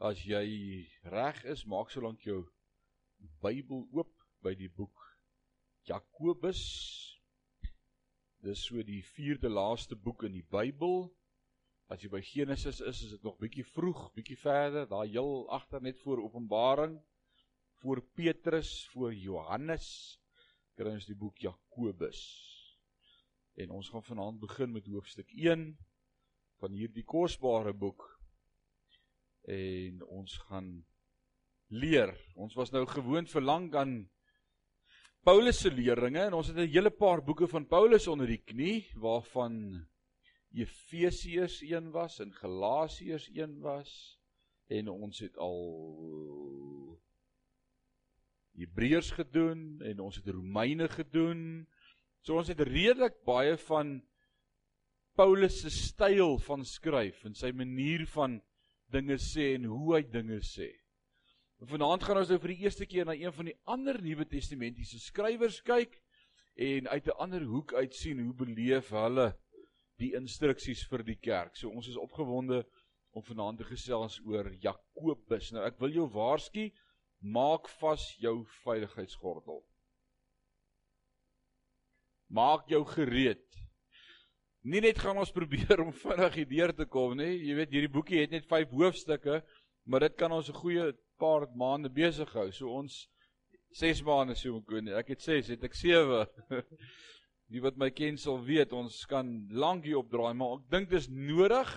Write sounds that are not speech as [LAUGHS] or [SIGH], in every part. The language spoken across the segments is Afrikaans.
As jy reg is, maak solank jou Bybel oop by die boek Jakobus. Dis so die vierde laaste boek in die Bybel. As jy by Genesis is, is dit nog bietjie vroeg, bietjie verder, daar heel agter net voor Openbaring, voor Petrus, voor Johannes, kry ons die boek Jakobus. En ons gaan vanaand begin met hoofstuk 1 van hierdie kosbare boek en ons gaan leer. Ons was nou gewoond vir lank aan Paulus se leringe en ons het 'n hele paar boeke van Paulus onder die knie waarvan Efesiërs 1 was en Galasiërs 1 was en ons het al Hebreërs gedoen en ons het Romeine gedoen. So ons het redelik baie van Paulus se styl van skryf en sy manier van dinge sê en hoe hy dinge sê. En vanaand gaan ons nou vir die eerste keer na een van die ander Nuwe Testamentiese skrywers kyk en uit 'n ander hoek uit sien hoe beleef hulle die instruksies vir die kerk. So ons is opgewonde om vanaand te gesels oor Jakobus. Nou ek wil jou waarsku, maak vas jou veiligheidsgordel. Maak jou gereed. Nie net gaan ons [LAUGHS] probeer om vinnig hierdeur te kom nie. Jy weet hierdie boekie het net 5 hoofstukke, maar dit kan ons 'n goeie paar maande besig hou. So ons 6 maande so weet nie. Ek het 6, het ek 7. Die [LAUGHS] wat my ken sal weet, ons kan lank hier opdraai, maar ek dink dis nodig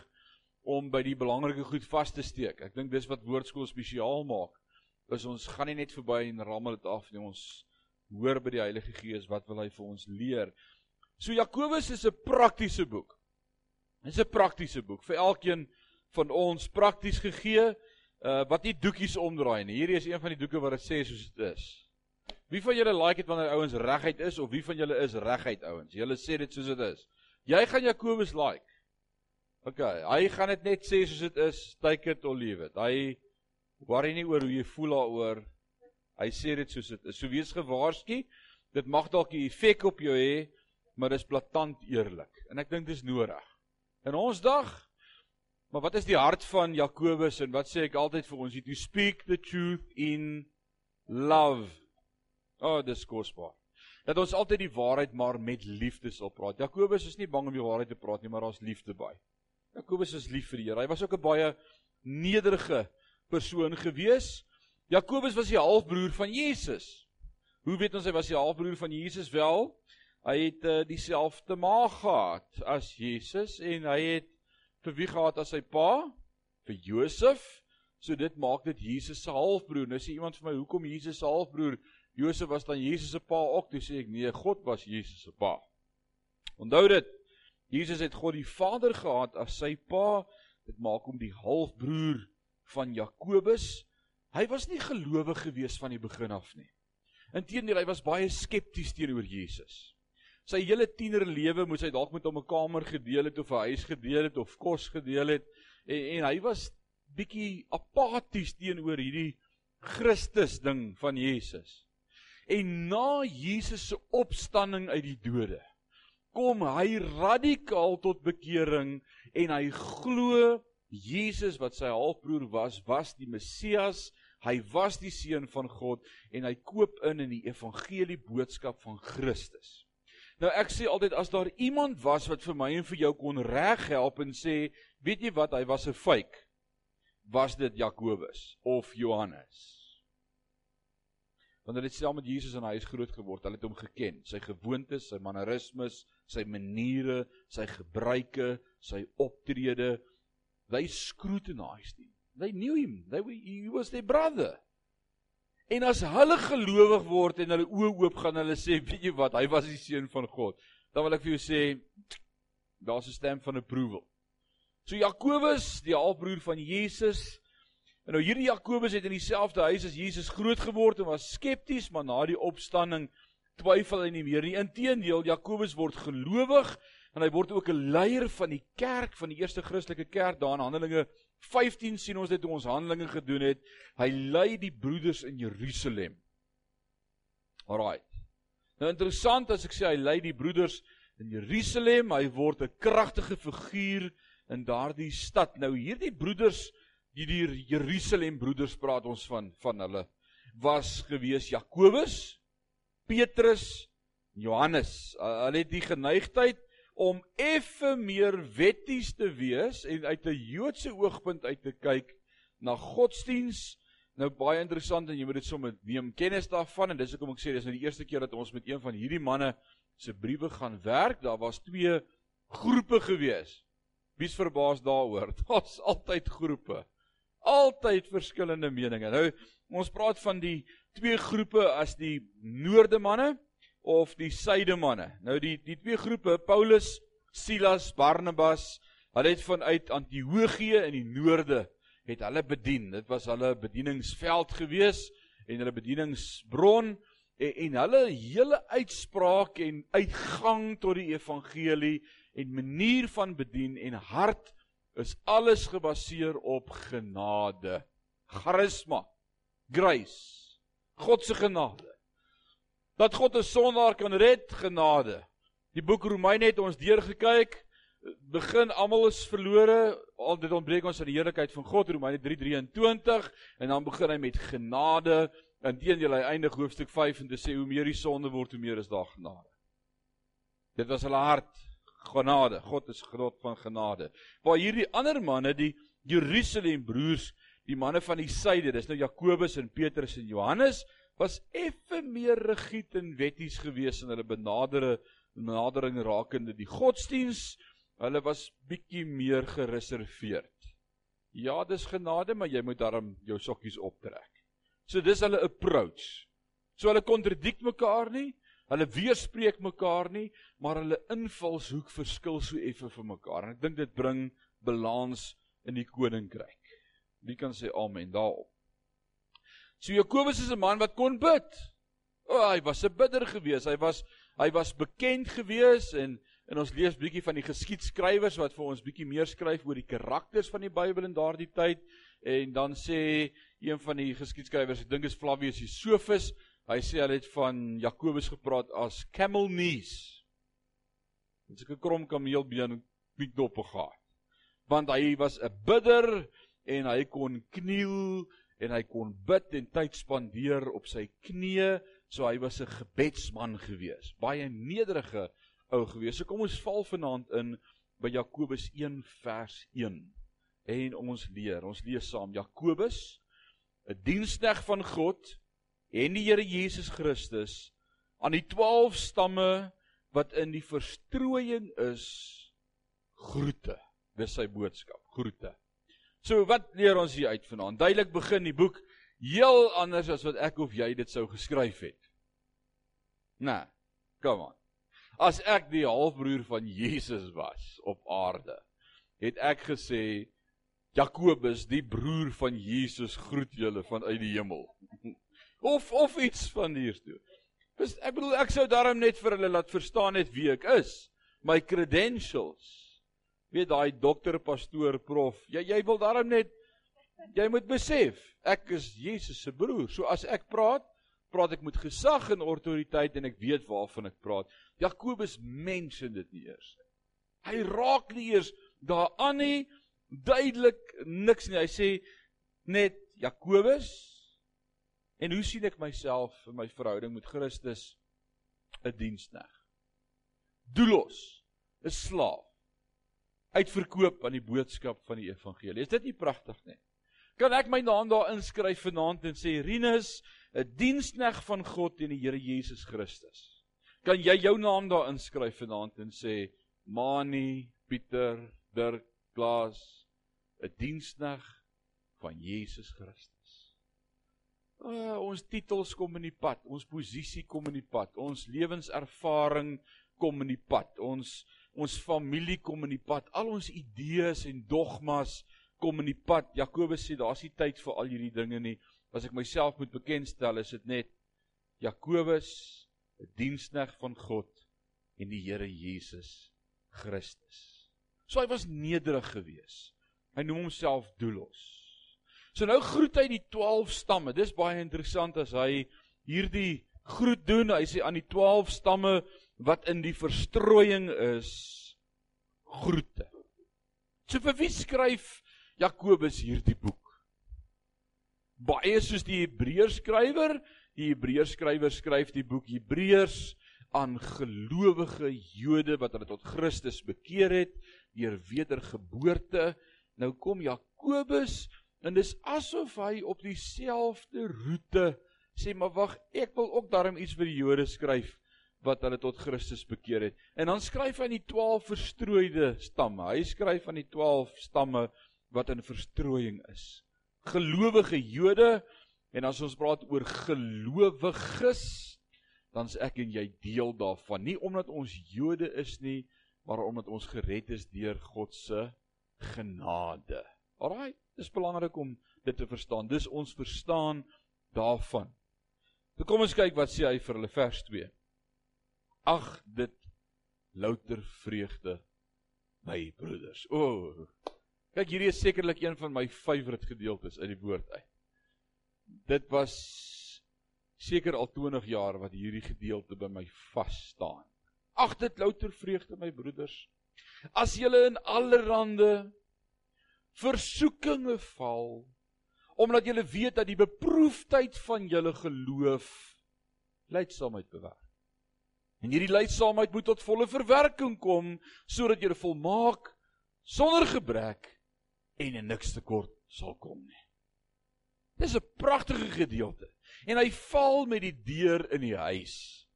om by die belangrike goed vas te steek. Ek dink dis wat woordskool spesiaal maak. Is ons gaan nie net verby en rammel dit af nie. Ons hoor by die Heilige Gees wat wil hy vir ons leer. So Jakobus is 'n praktiese boek. Dit is 'n praktiese boek vir elkeen van ons prakties gegee uh wat nie doekies omdraai nie. Hierdie is een van die doeke wat dit sê soos dit is. Wie van julle like dit wanneer ouens reguit is of wie van julle is reguit ouens? Julle sê dit soos dit is. Jy gaan Jakobus like. OK, hy gaan dit net sê soos dit is, take it or leave it. Hy worry nie oor hoe jy voel daaroor. Hy sê dit soos dit is. So wees gewaarsku. Dit mag dalk 'n effek op jou hê, maar dis blaatant eerlik. En ek dink dis nodig. In ons dag Maar wat is die hart van Jakobus en wat sê ek altyd vir ons? You speak the truth in love. Oh, dis kosbaar. Dat ons altyd die waarheid maar met liefde sal praat. Jakobus is nie bang om die waarheid te praat nie, maar daar's liefde by. Jakobus is lief vir die Here. Hy was ook 'n baie nederige persoon gewees. Jakobus was die halfbroer van Jesus. Hoe weet ons hy was die halfbroer van Jesus wel? Hy het uh, dieselfde ma gehad as Jesus en hy het vir wie gehad as sy pa? Vir Josef. So dit maak dit Jesus se halfbroer. Nou sê iemand vir my, hoekom Jesus se halfbroer? Josef was dan Jesus se pa ook. Dis sê ek nee, God was Jesus se pa. Onthou dit. Jesus het God die Vader gehad as sy pa. Dit maak hom die halfbroer van Jakobus. Hy was nie gelowig gewees van die begin af nie. Inteendeel, hy was baie skepties teenoor Jesus. Sy hele tiener lewe moes hy dalk met hom 'n kamer gedeel het of 'n huis gedeel het of kos gedeel het en, en hy was bietjie apaties teenoor hierdie Christus ding van Jesus. En na Jesus se opstanding uit die dode kom hy radikaal tot bekering en hy glo Jesus wat sy halfbroer was, was die Messias, hy was die seun van God en hy koop in in die evangelie boodskap van Christus. Nou ek sê altyd as daar iemand was wat vir my en vir jou kon reghelp en sê, weet jy wat, hy was 'n fake. Was dit Jakobus of Johannes? Want hulle het saam met Jesus in huis groot geword. Hulle het hom geken, sy gewoontes, sy mannerismes, sy maniere, sy gebruike, sy optrede. They scrutinized him. They knew him. They were, he was their brother. En as hulle gelowig word en hulle oë oop gaan, hulle sê, weet jy wat, hy was die seun van God. Dan wil ek vir jou sê, daar's 'n stem van approval. So Jakobus, die halfbroer van Jesus, en nou hierdie Jakobus het in dieselfde huis as Jesus groot geword en was skepties, maar na die opstanding twyfel hy nie meer nie. Inteendeel, Jakobus word gelowig en hy word ook 'n leier van die kerk van die eerste Christelike kerk daar in Handelinge 15 sien ons dit hoe ons Handelinge gedoen het. Hy lei die broeders in Jerusalem. Alraight. Nou interessant as ek sê hy lei die broeders in Jerusalem, hy word 'n kragtige figuur in daardie stad. Nou hierdie broeders die die Jerusalem broeders praat ons van van hulle was gewees Jakobus, Petrus, Johannes. Hulle het die geneigtheid om effe meer wetties te wees en uit 'n Joodse oogpunt uit te kyk na godsdiens. Nou baie interessant en jy moet dit sommer neem kennis daarvan en dis hoekom ek sê dis nou die eerste keer dat ons met een van hierdie manne se briewe gaan werk. Daar was twee groepe gewees. Wie's verbaas daaroor? [LAUGHS] Daar's altyd groepe. Altyd verskillende meninge. Nou ons praat van die twee groepe as die noorde manne of die suide manne. Nou die die twee groepe Paulus, Silas, Barnabas, hulle het vanuit Antiochië in die noorde het hulle bedien. Dit was hulle bedieningsveld gewees en hulle bedieningsbron en, en hulle hele uitspraak en uitgang tot die evangelie en manier van bedien en hart is alles gebaseer op genade. Charisma, grace, God se genade. Dat God 'n sondaar kan red, genade. Die boek Romeine het ons deurgekyk. Begin almal is verlore, al dit ontbreek ons aan die heerlikheid van God, Romeine 3:23, en dan begin hy met genade. Inteendeel hy eindig hoofstuk 5 en dit sê hoe meer die sonde word, hoe meer is daar genade. Dit was hulle hart, genade. God is God van genade. Waar hierdie ander manne, die Jerusalem broers, die manne van die suide, dis nou Jakobus en Petrus en Johannes, was effe meer rigied en wetties gewees in hulle benadere benadering rakende die godsdiens. Hulle was bietjie meer gereserveerd. Ja, dis genade, maar jy moet daarom jou sokkies optrek. So dis hulle approach. So hulle kontradik mekaar nie, hulle weerspreek mekaar nie, maar hulle invalshoek verskil so effe vir mekaar. En ek dink dit bring balans in die koninkryk. Wie kan sê amen daarop? So Jakobus is 'n man wat kon bid. O, oh, hy was 'n bidder gewees. Hy was hy was bekend gewees en en ons lees bietjie van die geskiedskrywers wat vir ons bietjie meer skryf oor die karakters van die Bybel in daardie tyd en dan sê een van die geskiedskrywers, ek dink is Flavius Josephus, hy sê hy het van Jakobus gepraat as camel knees. Dit is 'n krom kameelbeen met doppe gehad. Want hy was 'n bidder en hy kon kniel en hy kon bid en tyd spandeer op sy knieë, so hy was 'n gebedsman gewees. Baie nederige ou gewees. So kom ons val vanaand in by Jakobus 1 vers 1. En ons leer, ons lees saam Jakobus, 'n diensknegt van God en die Here Jesus Christus aan die 12 stamme wat in die verstrooiing is groete. Dis sy boodskap, groete. So wat leer ons hier uit vanaand? Duidelik begin die boek heel anders as wat ek of jy dit sou geskryf het. Nee, kom aan. As ek die halfbroer van Jesus was op aarde, het ek gesê Jakobus, die broer van Jesus, groet julle vanuit die hemel. [LAUGHS] Of of iets van hiertoe. Dis ek bedoel ek sou daarom net vir hulle laat verstaan net wie ek is, my credentials weet daai dokter, pastoor, prof. Jy jy wil daarom net jy moet besef, ek is Jesus se broer. So as ek praat, praat ek met gesag en autoriteit en ek weet waarvan ek praat. Jakobus mense dit nie eers. Hy raak nie eers daaraan nie duidelik niks nie. Hy sê net Jakobus en hoe sien ek myself in my verhouding met Christus 'n diensknegt. Doelos, 'n slaaf uitverkoop aan die boodskap van die evangelie. Is dit nie pragtig nie? Kan ek my naam daar inskryf vanaand en sê Rinus, 'n diensknegt van God en die Here Jesus Christus. Kan jy jou naam daar inskryf vanaand en sê Mani, Pieter, Dirk, Klaas, 'n diensknegt van Jesus Christus. Uh, ons titels kom in die pad, ons posisie kom in die pad, ons lewenservaring kom in die pad. Ons ons familie kom in die pad, al ons idees en dogmas kom in die pad. Jakobus sê daar's nie tyd vir al hierdie dinge nie. As ek myself moet bekendstel, is dit net Jakobus, 'n diensknegt van God en die Here Jesus Christus. So hy was nederig geweest. Hy noem homself doelos. So nou groet hy die 12 stamme. Dis baie interessant as hy hierdie groet doen. Hy sê aan die 12 stamme wat in die verstrooiing is groete. So vir wie skryf Jakobus hierdie boek? baie soos die Hebreërs skrywer, die Hebreërs skrywer skryf die boek Hebreërs aan gelowige Jode wat hulle tot Christus bekeer het deur wedergeboorte. Nou kom Jakobus en dis asof hy op dieselfde roete sê maar wag, ek wil ook daarom iets vir die Jode skryf wat hulle tot Christus bekeer het. En dan skryf hy aan die 12 verstrooide stamme. Hy skryf aan die 12 stamme wat in verstrooiing is. Gelowige Jode en as ons praat oor gelowiges, dan's ek en jy deel daarvan. Nie omdat ons Jode is nie, maar omdat ons gered is deur God se genade. Alraai, dis belangrik om dit te verstaan. Dis ons verstaan daarvan. So kom ons kyk wat sê hy vir hulle vers 2. Ag dit louter vreugde my broeders. O. Oh, kyk hierdie is sekerlik een van my favourite gedeeltes uit die woord uit. Dit was seker al 20 jaar wat hierdie gedeelte by my vas staan. Ag dit louter vreugde my broeders. As julle in allerlei versoekinge val omdat julle weet dat die beproefdheid van julle geloof lydsaamheid bewerk. En hierdie lydsaamheid moet tot volle verwerking kom sodat julle volmaak sonder gebrek en in niks tekort sal kom nie. Dis 'n pragtige gedeelte. En hy val met die deur in die huis.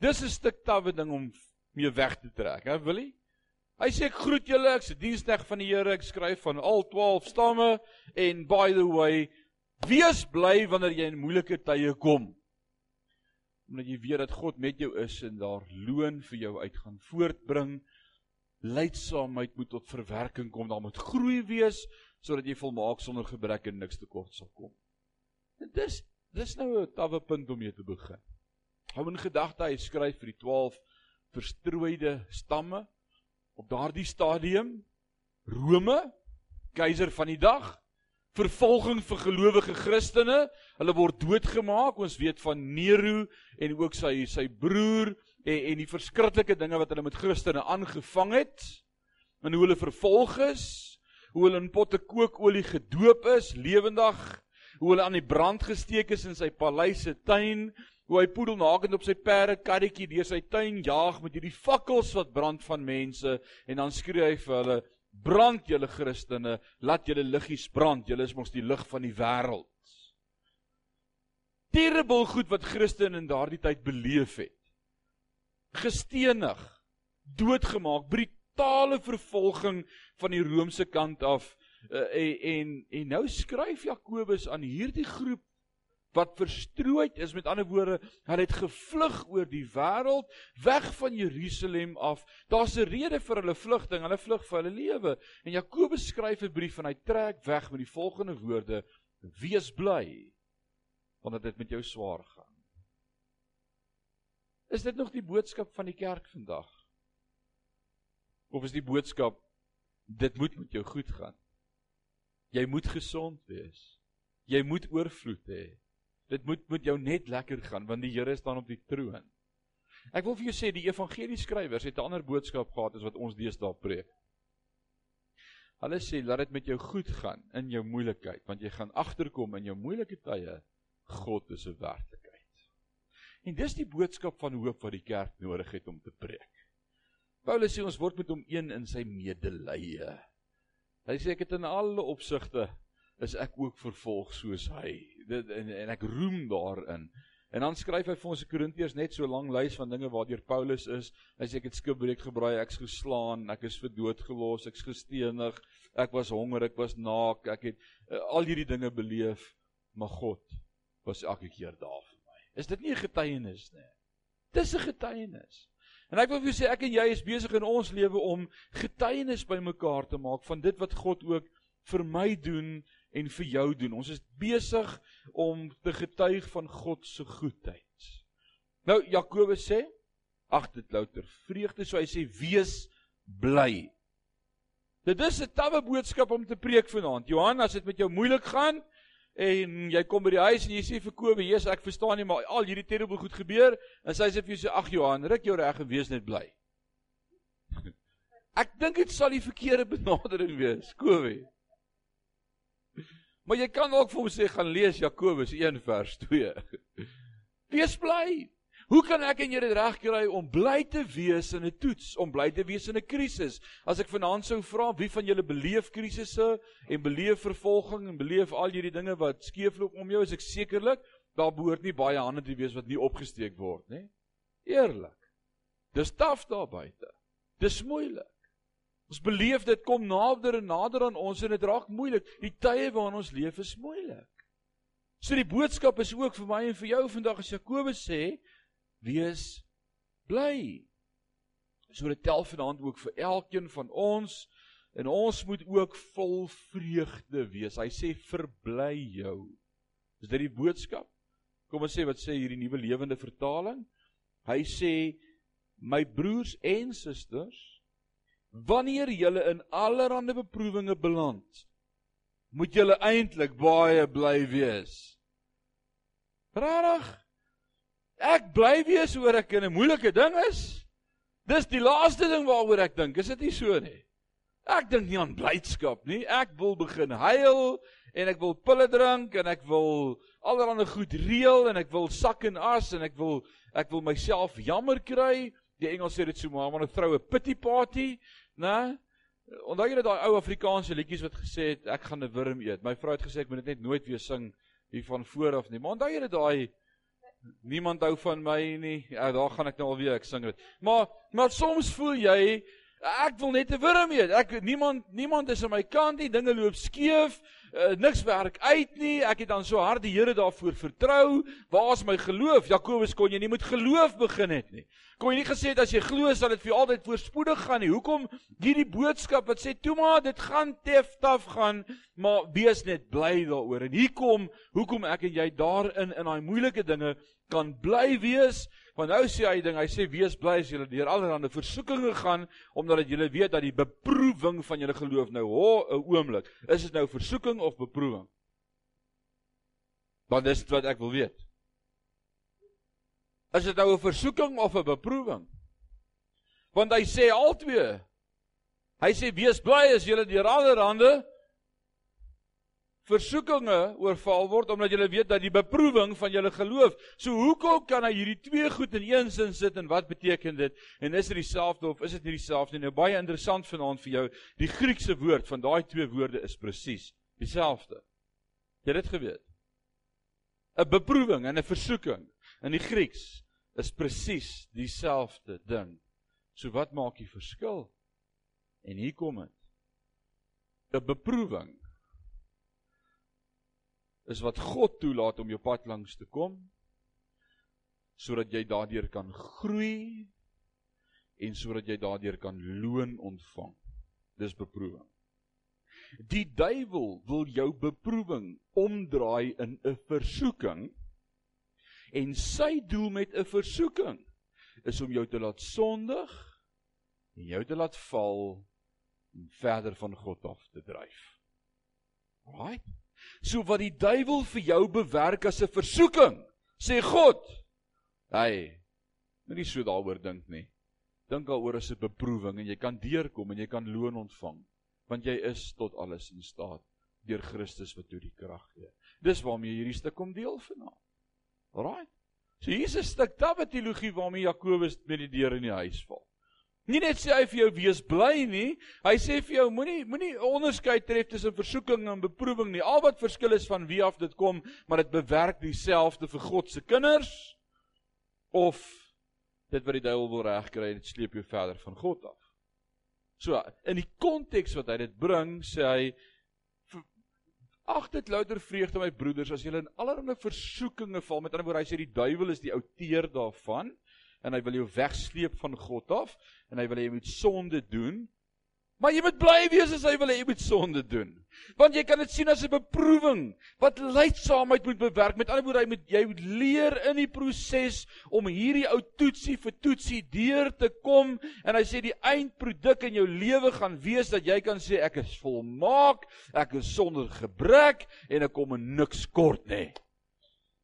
Dis 'n stuk tawwe ding om mee weg te trek, hè, wil jy? Hy sê ek groet julle, ek's 'n diensneg van die Here, ek skryf van al 12 stamme en by the way, wees bly wanneer jy in moeilike tye kom. Omdat jy weet dat God met jou is en daar loon vir jou uitgaan voortbring. Lydsaamheid moet tot verwerking kom, daar moet groei wees sodat jy volmaak sonder gebrek en niks tekort sal kom. En dis dis nou 'n tawwe punt om mee te begin. Hou in gedagte hy skryf vir die 12 verstrooide stamme op daardie stadium Rome keiser van die dag vervolging vir gelowige Christene. Hulle word doodgemaak. Ons weet van Nero en ook sy sy broer en en die verskriklike dinge wat hulle met Christene aangevang het en hoe hulle vervolg is hoe hulle in potte kookolie gedoop is lewendig hoe hulle aan die brand gesteek is in sy paleis se tuin hoe hy poedelnakend op sy perde karretjie deur sy tuin jaag met hierdie fakkels wat brand van mense en dan skree hy vir hulle brand julle Christene laat julle liggies brand. Julle is mos die lig van die wêreld. Terrible goed wat Christene in daardie tyd beleef het. Gestenig doodgemaak brutale vervolging van die Romeinse kant af. Uh, en, en en nou skryf Jakobus aan hierdie groep wat verstrooid is met ander woorde hulle het gevlug oor die wêreld weg van Jerusalem af. Daar's 'n rede vir hulle vlugting hulle vlug vir hulle lewe. En Jakobus skryf 'n brief en hy trek weg met die volgende woorde wees bly want dit met jou swaar gaan. Is dit nog die boodskap van die kerk vandag? Of is die boodskap dit moet met jou goed gaan. Jy moet gesond wees. Jy moet oorvloed hê Dit moet met jou net lekker gaan want die Here staan op die troon. Ek wil vir jou sê die evangelie skrywers het 'n ander boodskap gehad as wat ons deesdae preek. Hulle sê laat dit met jou goed gaan in jou moeilikheid want jy gaan agterkom in jou moeilike tye God is 'n werklikheid. En dis die boodskap van hoop wat die kerk nodig het om te preek. Paulus sê ons word met hom een in sy medelee. Hy sê ek het in alle opsigte is ek ook vervolg soos hy. Dit en, en ek roem daarin. En dan skryf hy vir ons in Korintiërs net so lank lys van dinge waardeur Paulus is. Hy sê ek het skipbreek gebraai, ek's geslaan, ek is vir dood gelos, ek's gestenig, ek was honger, ek was naak, ek het uh, al hierdie dinge beleef, maar God was elke keer daar vir my. Is dit nie 'n getuienis nie? Dis 'n getuienis. En ek wil vir jou sê ek en jy is besig in ons lewe om getuienis bymekaar te maak van dit wat God ook vir my doen en vir jou doen. Ons is besig om te getuig van God se goedheid. Nou Jakobus sê, ag dit louter vreugde, so hy sê wees bly. Dit is 'n tawwe boodskap om te preek vanaand. Johan, as dit met jou moeilik gaan en jy kom by die huis en jy sê vir Kobus, "Jesus, ek verstaan nie, maar al hierdie terrible goed gebeur." En sy sê vir jou sê, "Ag Johan, ruk jou reg en wees net bly." [LAUGHS] Ek dink dit sal die verkeerde [LAUGHS] benadering wees, Kobus. Maar jy kan ook vir hom sê gaan lees Jakobus 1 vers 2. [LAUGHS] Wees bly. Hoe kan ek en jy dit regkry om bly te wees in 'n toets, om bly te wees in 'n krisis? As ek vanaand sou vra wie van julle beleef krisisse en beleef vervolging en beleef al hierdie dinge wat skeefloop om jou, is ek sekerlik daar behoort nie baie hande te wees wat nie opgesteek word nie. Eerlik. Dis taaf daar buite. Dis moeilik. Ons beleef dit kom nader en nader aan ons en dit raak moeilik. Die tye waarin ons leef is moeilik. So die boodskap is ook vir my en vir jou vandag as Jakobus sê, wees bly. So dit tel vanaand ook vir elkeen van ons en ons moet ook vol vreugde wees. Hy sê verbly jou. Is dit die boodskap? Kom ons sê wat sê hierdie nuwe lewende vertaling? Hy sê my broers en susters, wanneer julle in allerlei beproewinge beland, moet julle eintlik baie bly wees. Regtig? Ek bly wees oor ek in 'n moeilike ding is. Dis die laaste ding waaroor ek dink. Is dit nie so nie? Ek dink nie aan blydskap nie. Ek wil begin huil en ek wil pille drink en ek wil allerlei goed reël en ek wil sak en as en ek wil ek wil myself jammer kry. Die Engels sê dit so maar, want 'n vroue pity party, né? Onthou jy daai ou Afrikaanse liedjies wat gesê het ek gaan 'n wurm eet. My vrou het gesê ek moet dit net nooit weer sing hier van voor af nie. Maar onthou jy daai Niemand hou van my nie. Ja, daar gaan ek nou alweer ek sing dit. Maar maar soms voel jy ek wil net 'n wurm eet. Ek niemand niemand is aan my kant nie. Dinge loop skeef. Uh, niks werk uit nie. Ek het dan so hard die Here daarvoor vertrou. Waar is my geloof? Jakobus kon jy nie met geloof begin het nie. Kon jy nie gesê het as jy glo sal dit vir altyd voorspoedig gaan nie. Hoekom hierdie boodskap wat sê toe maar dit gaan tef taf gaan, maar wees net bly daaroor. En hier kom hoekom ek en jy daarin in daai moeilike dinge kan bly wees. Want nou sê hy ding, hy sê wees bly as julle deur allerlei versoekinge gaan omdat julle weet dat die beproewing van julle geloof nou ho 'n oomblik, is dit nou versoeking of beproewing? Want dis wat ek wil weet. Is dit nou 'n versoeking of 'n beproewing? Want hy sê albei. Hy sê wees bly as julle deur allerlei versoekinge oorval word omdat jy weet dat die beproewing van jou geloof. So hoekom kan hy hierdie twee goed in een sin sit en wat beteken dit? En is dit dieselfde of is dit nie dieselfde nie? Nou baie interessant vanaand vir jou. Die Griekse woord van daai twee woorde is presies dieselfde. Jy het dit geweet. 'n Beproewing en 'n versoeking in die Grieks is presies dieselfde ding. So wat maak die verskil? En hier kom dit. 'n Beproewing is wat God toelaat om jou pad langs te kom sodat jy daardeur kan groei en sodat jy daardeur kan loon ontvang. Dis beproewing. Die duiwel wil jou beproewing omdraai in 'n versoeking en sy doel met 'n versoeking is om jou te laat sondig en jou te laat val en verder van God af te dryf. Right? So wat die duiwel vir jou bewerk as 'n versoeking, sê God. Hy moenie so daaroor dink nie. Dink daaroor as 'n beproewing en jy kan deurkom en jy kan loon ontvang, want jy is tot alles in staat deur Christus wat jou die krag gee. Dis waarmee hierdie stuk kom deel vanaand. Alraai. So hier's 'n stuk tawe teologie waarmee Jakobus met die deur in die huis val. Nie net sê hy vir jou wees bly nie, hy sê vir jou moenie moenie onderskeid tref tussen versoeking en beproewing nie. Al wat verskil is van wie af dit kom, maar dit bewerk dieselfde vir God se kinders of dit wat die duiwel wil regkry en dit sleep jou verder van God af. So, in die konteks wat hy dit bring, sê hy ag dit louter vreugde my broeders as julle in allerlei versoekinge val. Met ander woorde, hy sê die duiwel is die outeur daarvan en hy wil jou wegsleep van God af en hy wil hê jy moet sonde doen. Maar jy moet bly wees as hy wil hê jy moet sonde doen. Want jy kan dit sien as 'n beproewing wat lydsaamheid moet bewerk. Met ander woorde, hy moet jy moet leer in die proses om hierdie ou toetsie vir toetsie deur te kom en hy sê die eindproduk in jou lewe gaan wees dat jy kan sê ek is volmaak, ek is sonder gebrek en ek kom in niks kort nie.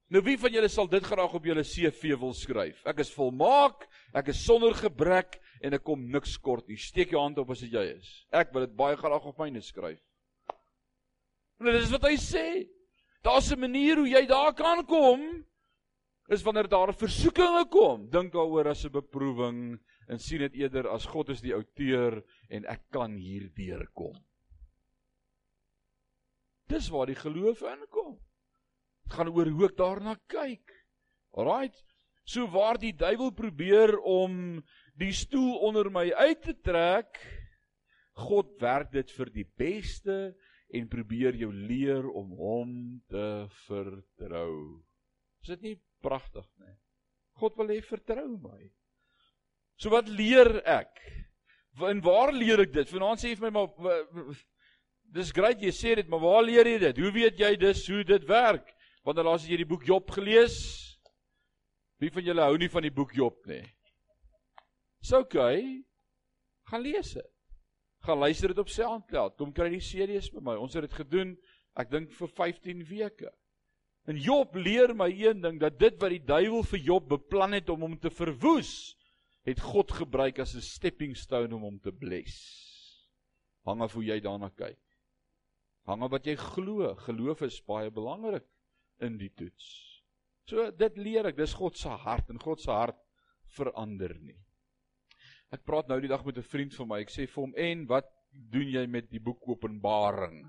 Nou wie van julle sal dit graag op julle CV wil skryf? Ek is volmaak, ek is sonder gebrek en ek kom niks kort nie. Steek jou hand op as dit jy is. Ek wil dit baie graag op myne skryf. En dit is wat hy sê. Daar's 'n manier hoe jy daar kan kom is wanneer daar versoekinge kom. Dink daaroor as 'n beproewing en sien dit eerder as God is die outeur en ek kan hierdeur kom. Dis waar die geloof inkom. Dit gaan oor hoe ek daarna kyk. Alraight. So waar die duiwel probeer om die stoel onder my uit te trek, God werk dit vir die beste en probeer jou leer om hom te vertrou. Is dit nie pragtig nie? God wil hê vertrou my. So wat leer ek? En waar leer ek dit? Vanaand sê jy vir my maar dis great jy sê dit, maar waar leer jy dit? Hoe weet jy dis hoe dit werk? Wanneer laas het jy die boek Job gelees? Wie van julle hou nie van die boek Job nie? Dis oukei. Okay. Gaan lees dit gaan luister dit op SoundCloud. Kom kry die CD's by my. Ons het dit gedoen ek dink vir 15 weke. En Job leer my een ding dat dit wat die duiwel vir Job beplan het om hom te verwoes, het God gebruik as 'n stepping stone om hom te bless. Hang af hoe jy daarna kyk. Hang af wat jy glo. Geloof is baie belangrik in die toets. So dit leer ek, dis God se hart en God se hart verander nie. Ek praat nou die dag met 'n vriend van my. Ek sê vir hom: "En wat doen jy met die boek Openbaring?"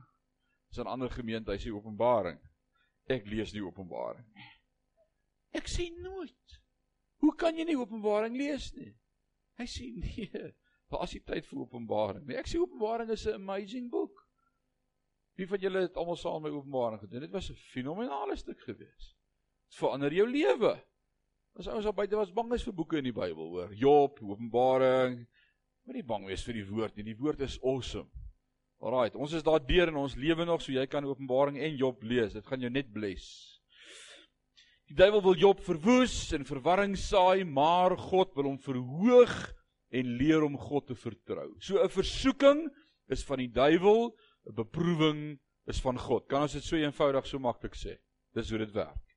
Dis 'n ander gemeente, hy sê Openbaring. Ek lees die Openbaring. Ek sê nooit. Hoe kan jy nie Openbaring lees nie? Hy sê nee. Daar is nie tyd vir Openbaring nie. Ek sê Openbaring is 'n amazing boek. Wie van julle het almal saam met Openbaring gedoen? Dit was 'n fenominale stuk geweest. Dit verander jou lewe. As ouens al buite was bang is vir boeke in die Bybel, hoor. Job, Openbaring. Moenie bang wees vir die woord nie. Die woord is awesome. Alraight, ons is daar deur in ons lewe nog, so jy kan Openbaring en Job lees. Dit gaan jou net bless. Die duiwel wil Job verwoes en verwarring saai, maar God wil hom verhoog en leer om God te vertrou. So 'n versoeking is van die duiwel, 'n beproewing is van God. Kan ons dit so eenvoudig so maklik sê? Dis hoe dit werk.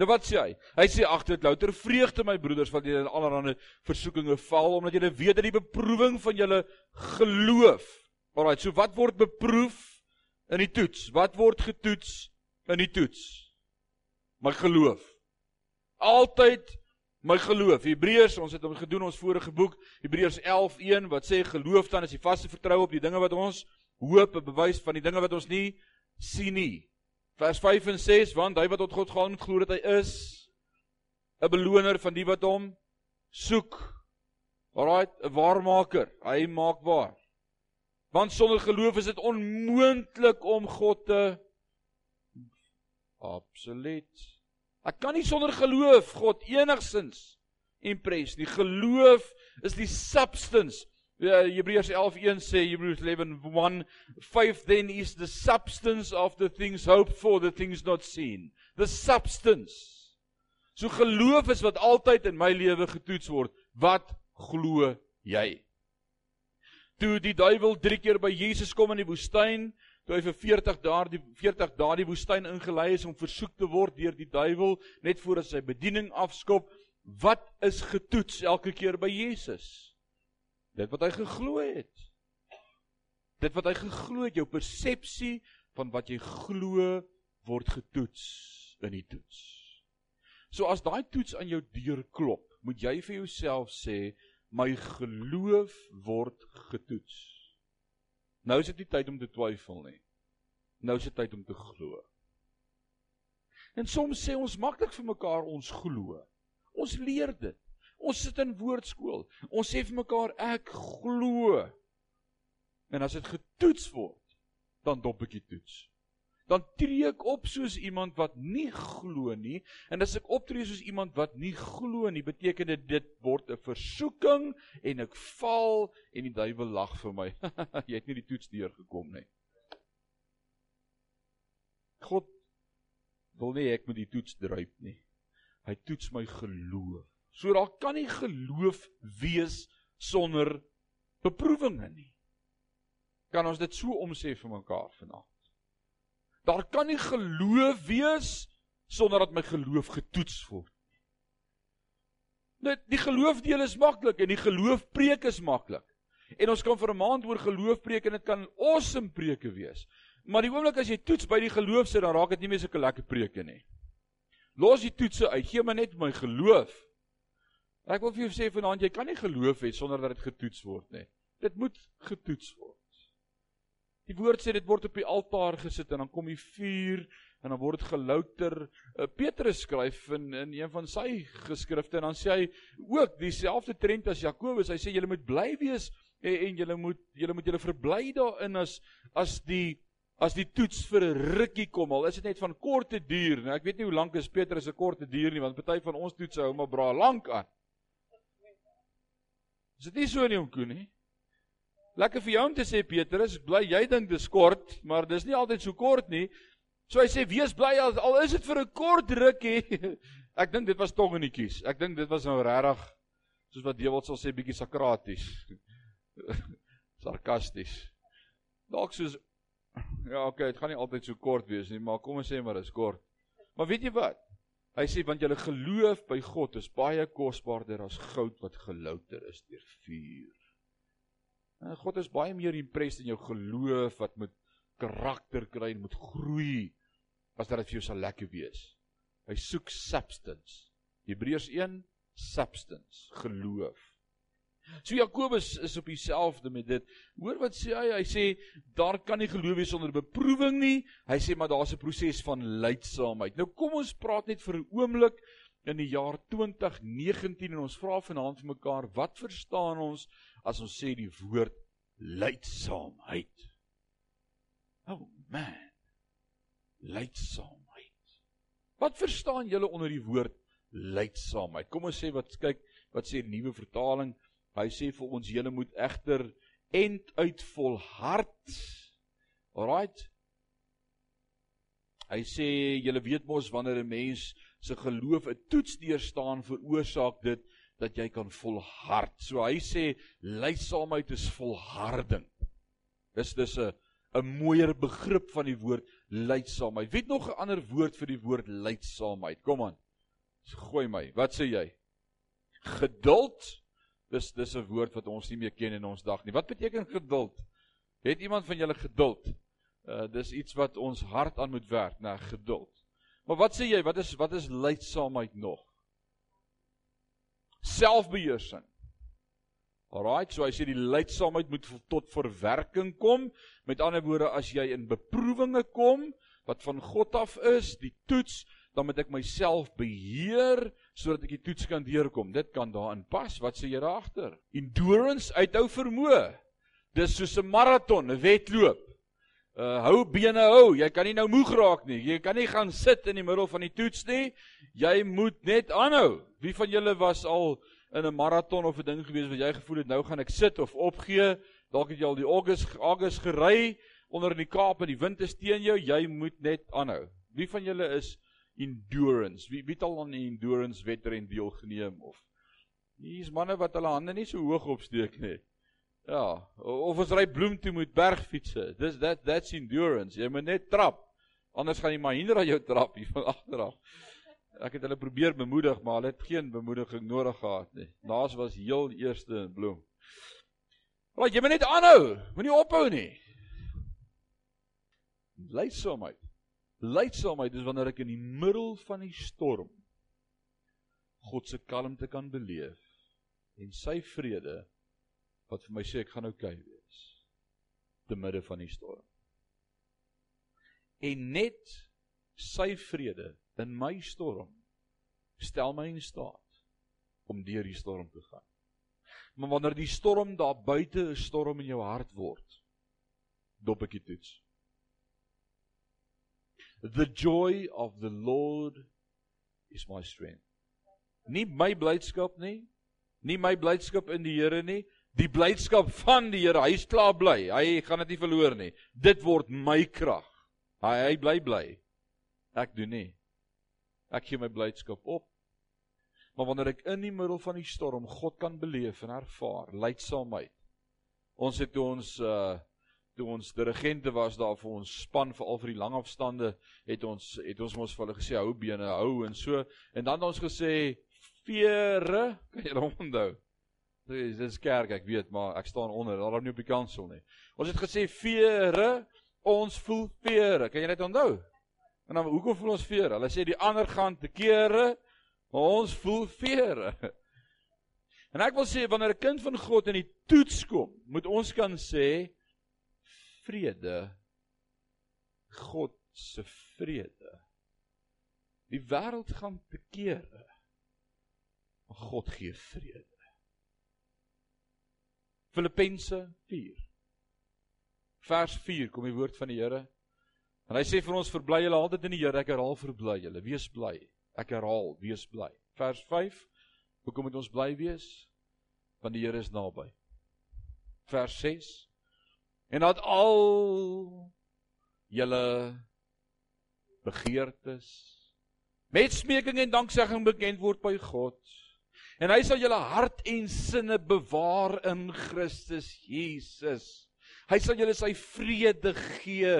Nou wat sê hy? Hy sê agter dit louter vreugde my broeders wat julle in allerlei versoekinge val omdat julle weet dat die beproewing van julle geloof. Alraai, so wat word beproef in die toets? Wat word getoets in die toets? My geloof. Altyd my geloof. Hebreërs, ons het hom gedoen ons vorige boek, Hebreërs 11:1 wat sê geloof dan is die vaste vertroue op die dinge wat ons hoop, 'n bewys van die dinge wat ons nie sien nie. Vers 5 en 6 want hy wat tot God gaan moet glo dat hy is 'n beloner van die wat hom soek. Alraai, 'n waarmaker. Hy maak waar. Want sonder geloof is dit onmoontlik om God te Absoluut. Ek kan nie sonder geloof God enigsins impress nie. Geloof is die substance Ja, Hebreërs 11:1 sê Hebrews 11:1 faith then is the substance of the things hoped for the things not seen. The substance. So geloof is wat altyd in my lewe getoets word. Wat glo jy? Toe die duiwel 3 keer by Jesus kom in die woestyn toe hy vir 40 dae die 40 dae die woestyn ingelei is om versoek te word deur die duiwel net voor sy bediening afskop wat is getoets elke keer by Jesus Dit wat hy geglo het. Dit wat hy geglo het, jou persepsie van wat jy glo word getoets in die toets. So as daai toets aan jou deur klop, moet jy vir jouself sê my geloof word getoets. Nou is dit nie tyd om te twyfel nie. Nou is dit tyd om te glo. En soms sê ons maklik vir mekaar ons glo. Ons leer dit. Ons sit in woordskool. Ons sê vir mekaar ek glo. En as dit getoets word, dan dop ek die toets. Dan tree ek op soos iemand wat nie glo nie en as ek optree soos iemand wat nie glo nie, beteken dit dit word 'n versoeking en ek val en die duiwel lag vir my. [LAUGHS] Jy het nie die toets deurgekom nie. God wil nie ek moet die toets druip nie. Hy toets my geloof. So daar kan nie geloof wees sonder beproewinge nie. Kan ons dit so omsê vir mekaar vanaand? Daar kan nie geloof wees sonder dat my geloof getoets word nie. Net die geloofdeel is maklik en die geloof preek is maklik. En ons kan vir 'n maand oor geloof preek en dit kan awesome preke wees. Maar die oomblik as jy toets by die geloof sit, dan raak dit nie meer so 'n lekker preke nie. Los die toetse uit, gee my net my geloof. Ek wil vir jou sê vanaand jy kan nie geloof hê sonder dat dit getoets word nie. Dit moet getoets word. Die woord sê dit word op die altaar gesit en dan kom die vuur en dan word dit gelouter. Uh, Petrus skryf in in een van sy geskrifte en dan sê hy ook dieselfde trend as Jakobus. Hy sê julle moet bly wees en, en julle moet julle moet julle verbly daarin as as die as die toets vir 'n rukkie kom al is dit net van korte duur. Nou ek weet nie hoe lank is Petrus se korte duur nie want party van ons toetse hou maar bra lank aan. Is dit nie so nie om koen nie? Lekker vir jou om te sê Petrus, bly jy dink dis kort, maar dis nie altyd so kort nie. So hy sê wees bly al, al is dit vir 'n kort rukkie. [LAUGHS] Ek dink dit was tongenetjies. Ek dink dit was nou regtig soos wat Dewald sal sê bietjie sakraties. [LAUGHS] Sarkasties. Dalk soos ja, okay, dit gaan nie altyd so kort wees nie, maar kom ons sê maar dit is kort. Maar weet jy wat? Hy sê want julle geloof by God is baie kosbaarder as goud wat gelouter is deur vuur. En God is baie meer impressed in jou geloof wat met karakter kry en moet groei as dat dit vir jou sal lekker wees. Hy soek substance. Hebreërs 1 substance, geloof. So Jakobus is op dieselfde met dit. Hoor wat sê hy? Hy sê daar kan nie geloof wees sonder beproewing nie. Hy sê maar daar's 'n proses van lydsaamheid. Nou kom ons praat net vir 'n oomblik in die jaar 2019 en ons vra vanaand vir mekaar, wat verstaan ons as ons sê die woord lydsaamheid? Oh man. Lydsaamheid. Wat verstaan julle onder die woord lydsaamheid? Kom ons sê wat kyk wat sê die nuwe vertaling. Hy sê vir ons julle moet egter end uit volhard. Alraight. Hy sê julle weet mos wanneer 'n mens se geloof 'n toets deurstaan veroorsaak dit dat jy kan volhard. So hy sê lydsaamheid is volharding. Dis dis 'n 'n mooier begrip van die woord lydsaamheid. Wie het nog 'n ander woord vir die woord lydsaamheid? Kom aan. Gooi my. Wat sê jy? Geduld. Dis dis 'n woord wat ons nie meer ken in ons dag nie. Wat beteken geduld? Het iemand van julle geduld? Uh dis iets wat ons hart aan moet werk, na geduld. Maar wat sê jy? Wat is wat is lydsaamheid nog? Selfbeheersing. Alraai, so hy sê die lydsaamheid moet tot verwerking kom. Met ander woorde, as jy in beproewinge kom wat van God af is, die toets, dan moet ek myself beheer sodat ek die toets kan deurkom. Dit kan daarin pas. Wat sê jy daagter? Endurance, uithou vermoë. Dis soos 'n maraton, 'n wedloop. Uh hou bene hou. Jy kan nie nou moeg raak nie. Jy kan nie gaan sit in die middel van die toets nie. Jy moet net aanhou. Wie van julle was al in 'n maraton of 'n ding gewees wat jy gevoel het nou gaan ek sit of opgee, dalk het jy al die August August gery onder in die Kaap en die wind is teen jou, jy moet net aanhou. Wie van julle is endurance? Wie wie het al aan die endurance wedren deelgeneem of hier's manne wat hulle hande nie so hoog opsteek nie. Ja, of ons ry bloem toe met bergfietsse. Dis that that's endurance. Jy moet net trap. Anders gaan die Mahindra jou trap hier van agteraf. Ek het hulle probeer bemoedig, maar hulle het geen bemoediging nodig gehad nie. Naas was heel eerste in bloem. Want jy moet net aanhou, moenie ophou nie. Lydsaamheid. Lydsaamheid is wanneer ek in die middel van die storm God se kalmte kan beleef en sy vrede wat vir my sê ek gaan oukei okay wees te midde van die storm. En net sy vrede in my storm stel my in staat om deur die storm te gaan. Maar wanneer die storm daar buite 'n storm in jou hart word, dop ek dit toets. The joy of the Lord is my strength. Nie my blydskap nie, nie my blydskap in die Here nie, die blydskap van die Here. Hy's klaar bly. Hy gaan dit nie verloor nie. Dit word my krag. Hy hy bly bly. Ek doen nie. Ek gee my blydskap op. Maar wanneer ek in die middel van die storm God kan beleef en ervaar, lydsaamheid. Ons het toe ons uh toe ons dirigente was daar vir ons span vir al vir die lang afstande het ons het ons mos vir hulle gesê hou bene hou en so en dan het ons gesê vere kan jy hom onthou dis dis kerk ek weet maar ek staan onder daar op nie op die kansel nie ons het gesê vere ons voel vere. Kan jy dit onthou? En dan hoekom voel ons vere? Hulle sê die ander gaan te kere, maar ons voel vere. En ek wil sê wanneer 'n kind van God in die toets kom, moet ons kan sê vrede. God se vrede. Die wêreld gaan te kere. Maar God gee vrede. Filippense 4. Vers 4 kom die woord van die Here. En hy sê vir ons verbly julle altyd in die Here. Ek herhaal verbly julle. Wees bly. Ek herhaal, wees bly. Vers 5. Hoekom moet ons bly wees? Want die Here is naby. Vers 6. En dat al julle begeertes met smeking en danksegging bekend word by God En hy sal julle hart en sinne bewaar in Christus Jesus. Hy sal julle sy vrede gee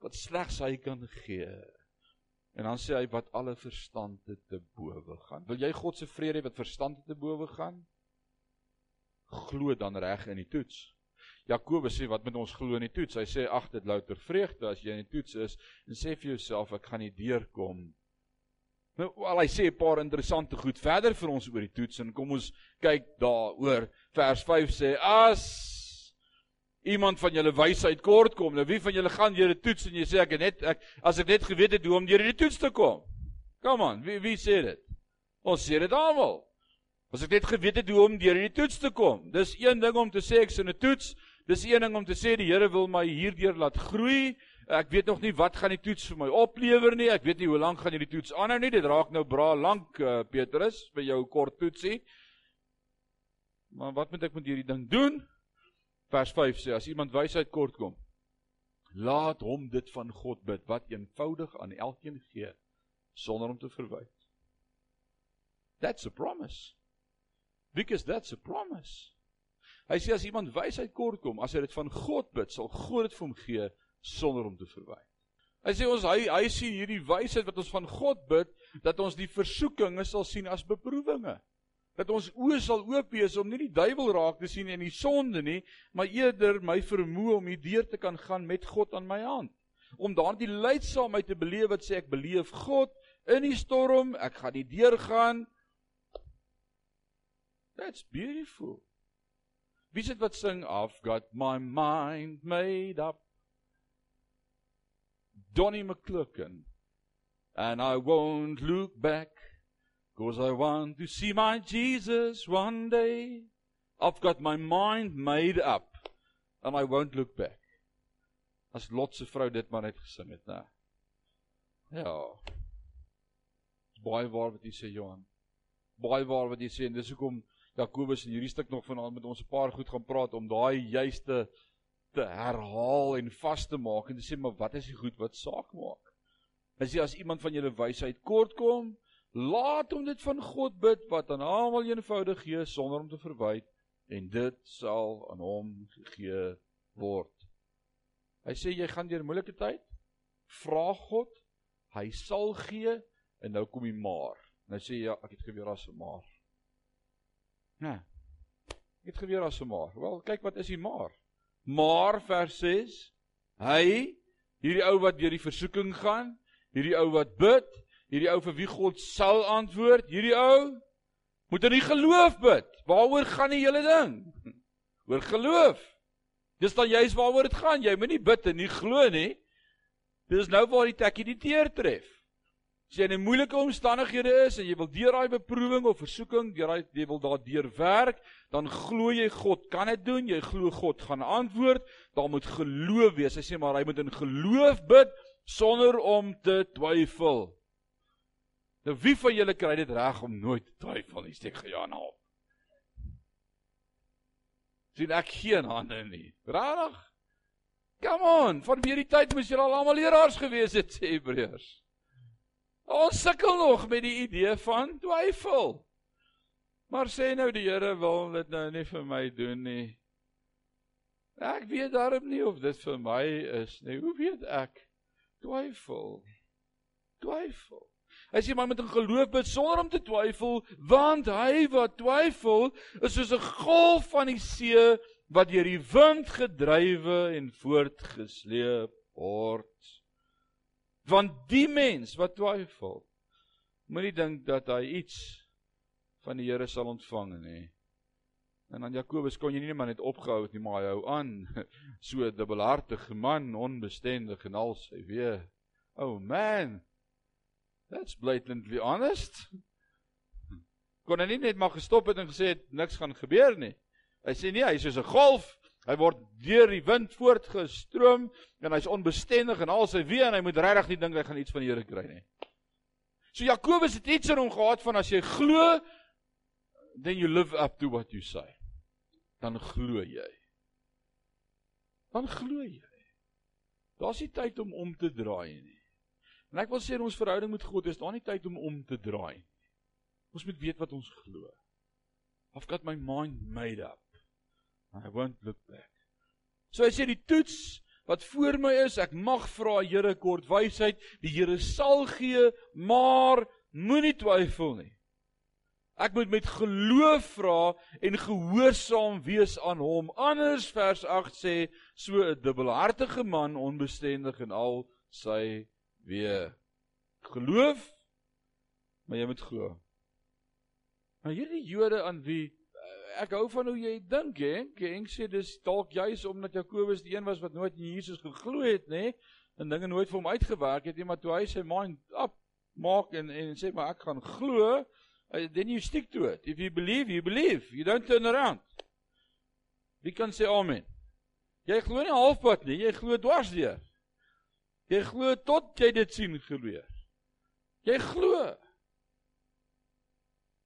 wat slegs hy kan gee. En dan sê hy wat alle verstand te bowe gaan. Wil jy God se vrede wat verstand te bowe gaan? Glo dan reg in die toets. Jakobus sê wat met ons glo in die toets? Hy sê ag dit louter vreugde as jy in die toets is en sê vir jouself ek gaan nie deurkom Nou al hy sê 'n paar interessante goed verder vir ons oor die toets en kom ons kyk daaroor. Vers 5 sê as iemand van julle wysheid kort kom, nou wie van julle gaan deur 'n toets en jy sê ek net ek as ek net geweet het hoe om deur die toets te kom. Kom aan, wie wie sê dit? Ons sê dit almal. As ek net geweet het hoe om deur die toets te kom. Dis een ding om te sê ek's in 'n toets. Dis een ding om te sê die Here wil my hierdeur laat groei. Ek weet nog nie wat gaan die toets vir my oplewer nie. Ek weet nie hoe lank gaan hierdie toets aanhou nie. Dit raak nou bra lank, uh, Petrus, vir jou kort toetsie. Maar wat moet ek met hierdie ding doen? Vers 5 sê as iemand wysheid kort kom, laat hom dit van God bid wat eenvoudig aan elkeen gee sonder om te verwyd. That's a promise. Because that's a promise. Hy sê as iemand wysheid kort kom, as hy dit van God bid, sal God dit vir hom gee sonder om te verwy. Hy sê ons hy hy sien hierdie wysheid wat ons van God bid dat ons die versoekinge sal sien as beproewinge. Dat ons oë sal oop wees om nie die duiwel raak te sien en die sonde nie, maar eerder my vermoë om hierdeur te kan gaan met God aan my hand. Om daardie lydsaamheid te beleef wat sê ek beleef God in die storm, ek gaan die deur gaan. That's beautiful. Wie sê wat sing I've got my mind made up Donnie McClurkin. And I won't look back, cause I want to see my Jesus one day. I've got my mind made up, and I won't look back. As Lot se vrou dit maar net gesing het, né? Ja. Baie waar wat jy sê Johan. Baie waar wat jy sê en dis hoekom Jakobus in hierdie stuk nog vanaand met ons 'n paar goed gaan praat om daai juiste te herhaal en vas te maak en te sê maar wat is die goed wat saak maak? As jy as iemand van julle wysheid kort kom, laat hom dit van God bid wat aan almal eenvoudig gee sonder om te verwyd en dit sal aan hom gegee word. Hy sê jy gaan deur moeilike tyd, vra God, hy sal gee en nou kom hy maar. Nou sê ja, ek het geweer as 'n maar. Nee. Ek het geweer as 'n maar. Wel, kyk wat is hy maar? Maar vers 6, hy hierdie ou wat deur die versoeking gaan, hierdie ou wat bid, hierdie ou vir wie God sal antwoord, hierdie ou moet in die geloof bid. Waaroor gaan die hele ding? Oor geloof. Dis dan juist waaroor dit gaan. Jy moenie bid en nie glo nie. Dis nou waar die tekkie die teer tref. As jy in 'n moeilike omstandighede is en jy wil deur daai beproewing of versoeking, deur daai jy wil daardeur werk, dan glo jy God kan dit doen. Jy glo God gaan antwoord. Daar moet geloof wees. Hy sê maar hy moet in geloof bid sonder om te twyfel. Nou wie van julle kry dit reg om nooit te twyfel nie? Steek gejaan op. Sien ek geen hande nie. Regtig? Come on, van hierdie tyd moes julle al almal leraars gewees het, sê Hebreërs. Ons sukkel nog met die idee van twyfel. Maar sê nou die Here wil dit nou nie vir my doen nie. Ek weet daarom nie of dit vir my is nie. Hoe weet ek? Twyfel. Twyfel. Hy sê man moet in geloof bid sonder om te twyfel, want hy wat twyfel is soos 'n golf van die see wat deur die wind gedrywe en voortgesleep word. Want die mens wat twyfel, moenie dink dat hy iets van die Here sal ontvang nie. En dan Jakobus kon jy nie maar net opgehou het nie, maar hy hou aan. [LAUGHS] So dubbelhartige man, onbestendig en al sy weer. Oh man. That's blatantly honest. Kon hy nie net maar gestop het en gesê het niks gaan gebeur nie. Hy sê nee, hy's soos 'n golf. Hy word deur die wind voortgestroom en hy's onbestendig en al sy wee en hy moet regtig nie dink hy gaan iets van die Here kry nie. So Jakobus het iets in hom gehad van as jy glo then you live up to what you say. Dan glo jy. Dan glo jy. Daar's nie tyd om om te draai nie. En ek wil sê in ons verhouding met God is daar nie tyd om om te draai nie. Ons moet weet wat ons glo. I've got my mind made up. I won't look back. So hy sê die toets wat voor my is, ek mag vra Here kort wysheid, die Here sal gee, maar moenie twyfel nie. Ek moet met geloof vra en gehoorsaam wees aan hom. Anders vers 8 sê so 'n dubbelhartige man onbestendig en al sy weer geloof maar jy moet glo. Maar hierdie Jode aan wie ek hou van hoe jy dink, hè? King sê dis dalk juis omdat Jakobus die een was wat nooit in Jesus geglo het, nê? En dinge nooit vir hom uitgewerk het nie, maar toe hy sy mind op maak en en sê maar ek gaan glo, uh, then you stick to it. If you believe, you believe. You don't turn around. Wie kan sê amen? Jy glo nie halfpad nie, jy glo dwarsdeur. Jy glo tot jy dit sien gebeur. Jy glo.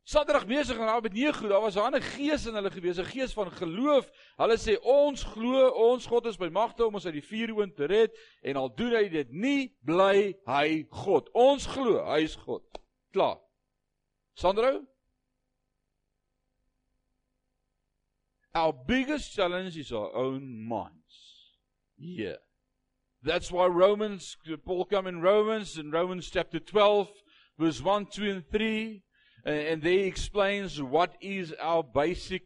Saterdag besig en Abednego, daar was 'n ander gees in hulle gewees, 'n gees van geloof. Hulle sê ons glo, ons God is by magte om ons uit die vuuroond te red en al doen hy dit nie, bly hy God. Ons glo, hy is God. Klaar. Sandro? Our biggest challenge is our own minds. Yeah. That's why Romans Paul come in Romans in Romans chapter 12 verse 1 2 and 3 and there he explains what is our basic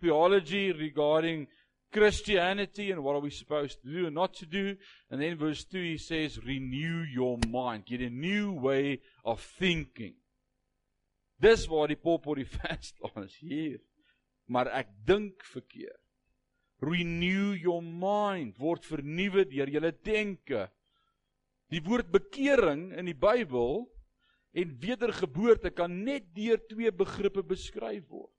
theology regarding Christianity and what are we supposed to do and not to do. And then verse 2 he says, renew your mind, get a new way of thinking. Dis waar die pop op die staan is hier. Maar ek dink verkeerd. Renew your mind, word vernuwe deur julle denke. Die woord bekering in die Bybel en wedergeboorte kan net deur twee begrippe beskryf word.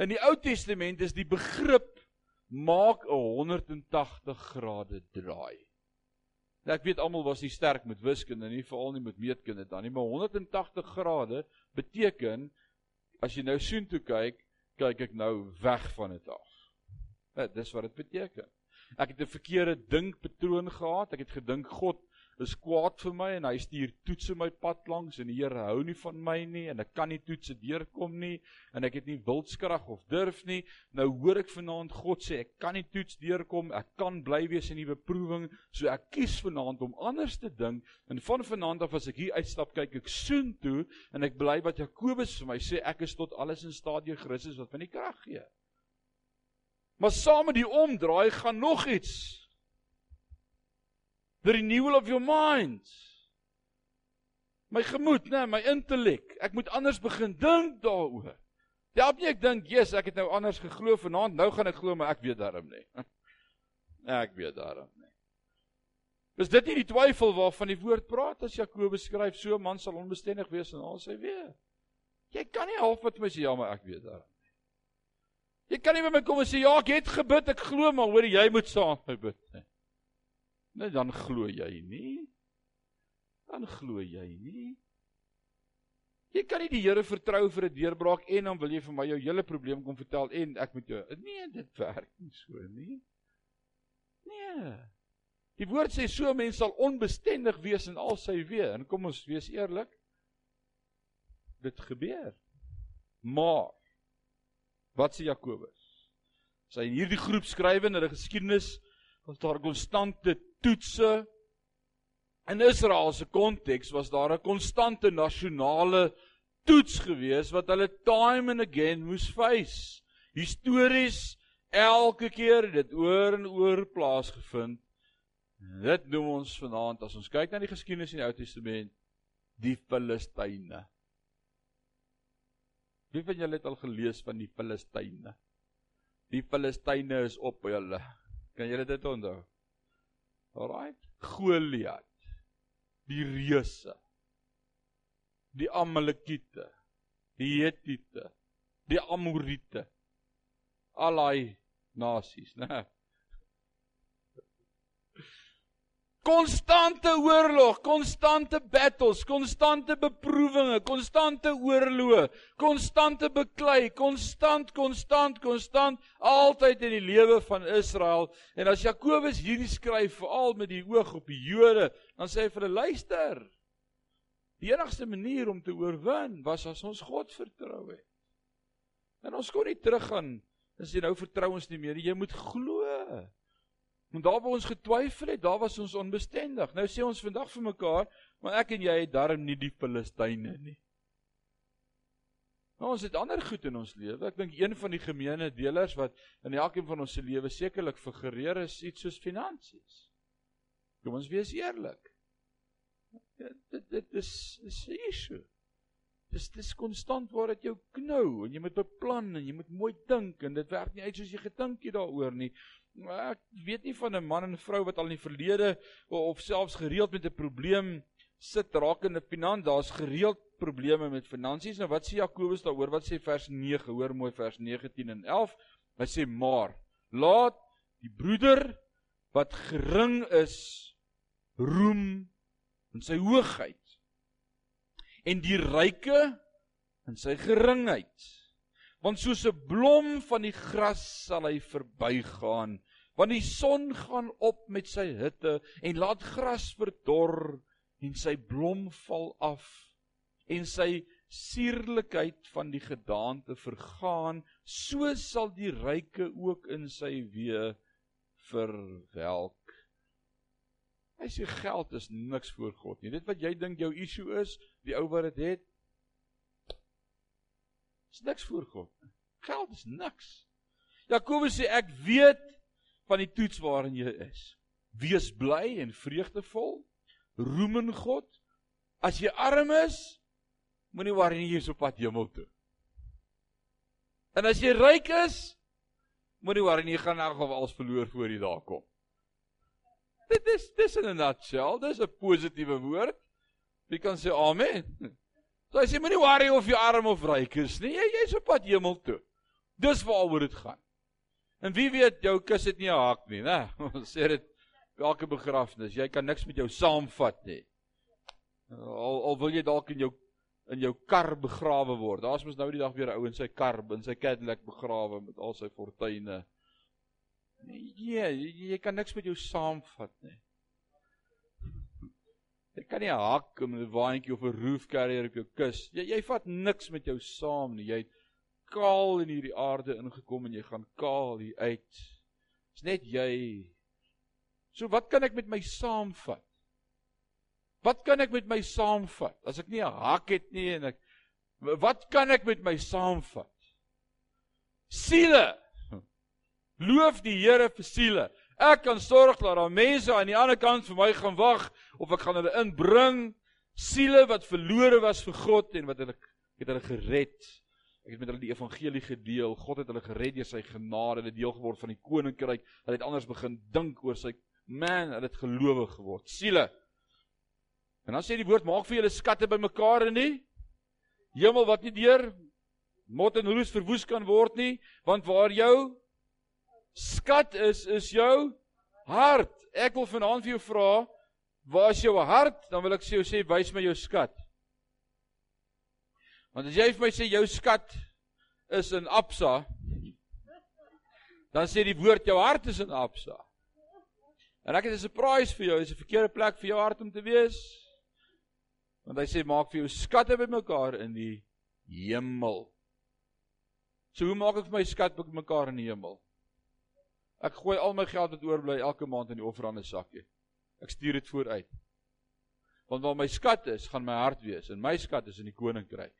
In die Ou Testament is die begrip maak 'n 180 grade draai. Nou ek weet almal was nie sterk met wiskunde nie, veral nie met meetkunde dan nie, maar 180 grade beteken as jy nou soontoe kyk, kyk ek nou weg van dit af. Dit dis wat dit beteken. Ek het 'n verkeerde dinkpatroon gehad. Ek het gedink God is kwaad vir my en hy stuur toetse my pad langs en die Here hou nie van my nie en ek kan nie toetse deurkom nie en ek het nie wilskrag of durf nie. Nou hoor ek vanaand God sê ek kan nie toets deurkom, ek kan bly wees in die beproewing, so ek kies vanaand om anders te dink en van vanaand af as ek hier uitstap kyk ek soen toe en ek bly wat Jakobus vir my sê ek is tot alles in staat deur Christus wat my die krag gee. Maar saam met die omdraai gaan nog iets the renewal of your mind. My gemoed, né, my intellek. Ek moet anders begin dink daaroor. Ja, op nie ek dink, "Jesus, ek het nou anders geglo vanaand, nou gaan ek glo, maar ek weet daarom nie." [LAUGHS] Ek weet daarom nie. Is dit nie die twyfel waarvan die woord praat as Jakobus skryf, "So man sal onbestendig wees en al sy weet." Jy kan nie half wat my sê, "Ja, maar ek weet daarom nie." Jy kan nie by my kom en sê, "Ja, ek het gebid, ek glo, maar hoor jy moet saam bid." Nie. Nee, dan glo jy nie. Dan glo jy nie. Jy kan nie die Here vertrou vir 'n deurbraak en dan wil jy vir my jou hele probleem kom vertel en ek moet jou Nee, dit werk nie so nie. Nee. Die woord sê so mense sal onbestendig wees in al sy weë. En kom ons wees eerlik. Dit gebeur. Maar wat sê Jakobus? Sy in hierdie groep skrywe in hulle geskiedenis was daar konstante toetse. In Israel se konteks was daar 'n konstante nasionale toets gewees wat hulle time and again moes face. Histories elke keer dit oor en oor plaasgevind. Dit noem ons vanaand as ons kyk na die geskiedenis in die Ou Testament die Filistyne. Wie van julle het al gelees van die Filistyne? Die Filistyne is op hulle. Kan julle dit onthou? Alraai. Goliat. Die reuse. Die Amalekiete. Die Hetiete. Die Amorite. Al daai nasies, né? Konstante oorlog, konstante battles, konstante beproewinge, konstante oorloë, konstante beklei, konstant, konstant, konstant altyd in die lewe van Israel. En as Jakobus hierdie skryf veral met die oog op die Jode, dan sê hy vir hulle luister. Die enigste manier om te oorwin was as ons God vertrou het. En ons kon nie teruggaan as jy nou vertrou ons nie meer. Jy moet glo. Want daar waar ons getwyfel het, daar was ons onbestendig. Nou sê ons vandag vir mekaar, maar ek en jy het darm nie die Filistyne nie. Nou ons het ander goed in ons lewe. Ek dink een van die gemeene delers wat in elkeen van ons se lewe sekerlik figureer is iets soos finansies. Kom ons wees eerlik. Dit dit is is 'n issue. Dis dis konstant waar dit jou knou en jy moet beplan en jy moet mooi dink en dit werk nie uit soos jy gedink het daaroor nie. Maar ek weet nie van 'n man en vrou wat al in die verlede of selfs gereeld met 'n probleem sit rakende finansies. Daar's gereeld probleme met finansies. Nou wat sê Jakobus daaroor? Wat sê vers 9? Hoor mooi vers 19 en 11. Hy sê maar laat die broeder wat gering is roem in sy hoogheid en die ryke in sy geringheid want soos 'n blom van die gras sal hy verbygaan want die son gaan op met sy hitte en laat gras verdor en sy blom val af en sy suurlikheid van die gedaante vergaan so sal die ryke ook in sy weë verwelk. Hy sê geld is niks voor God nie. Dit wat jy dink jou issue is die ou wat dit het Dis niks voor God. Geld is niks. Jakobus sê ek weet van die toets waarin jy is. Wees bly en vreugdevol. Roem in God. As jy arm is, moenie worry nie jy's op pad hemel toe. En as jy ryk is, moenie worry nie jy gaan elk geval alles verloor voor jy daar kom. Dit is dis in 'n nutshell, dis 'n positiewe woord. Wie kan sê amen? So hy sê moenie worry of jy arm of ryk is nie. Jy jy's op pad hemel toe. Dis waaroor dit gaan. En wie weet jou kus het nie 'n haak nie, né? [LAUGHS] Ons sê dit elke begrafnis. Jy kan niks met jou saamvat nie. Al al wil jy dalk in jou in jou kar begrawe word. Daar's mos nou die dag weer 'n ou in sy kar, in sy Cadillac begrawe met al sy fortuine. Nee, jy, jy kan niks met jou saamvat nie. Jy kan nie 'n hak om 'n waantjie of 'n roof carrier op jou kus. Jy jy vat niks met jou saam nie. Jy het kaal in hierdie aarde ingekom en jy gaan kaal hier uit. Dis net jy. So wat kan ek met my saamvat? Wat kan ek met my saamvat as ek nie 'n hak het nie en ek wat kan ek met my saamvat? Siele. Loof die Here vir siele. Ek kan sorg dat daar mense aan die ander kant vir my gaan wag of ek gaan hulle inbring siele wat verlore was vir God en wat hulle het hulle gered. Ek het met hulle die evangelie gedeel. God het hulle gered deur sy genade, hulle deel geword van die koninkryk. Hulle het anders begin dink oor sy man, hulle het gelowig geword. Siele. En dan sê die woord maak vir julle skatte bymekaar en nie hemel wat nie deur mot en roes verwoes kan word nie, want waar jou skat is is jou hart. Ek wil vanaand vir jou vra, waar is jou hart? Dan wil ek sê jy sê wys my jou skat. Want as jy vir my sê jou skat is in Absa, dan sê die woord jou hart is in Absa. En ek het 'n surprise vir jou, is 'n verkeerde plek vir jou hart om te wees. Want hy sê maak vir jou skatte bymekaar in die hemel. So hoe maak ek vir my skat bymekaar in die hemel? Ek gooi al my geld wat oorbly elke maand in die offerande sakkie. Ek stuur dit vooruit. Want waar my skat is, gaan my hart wees en my skat is in die koninkryk.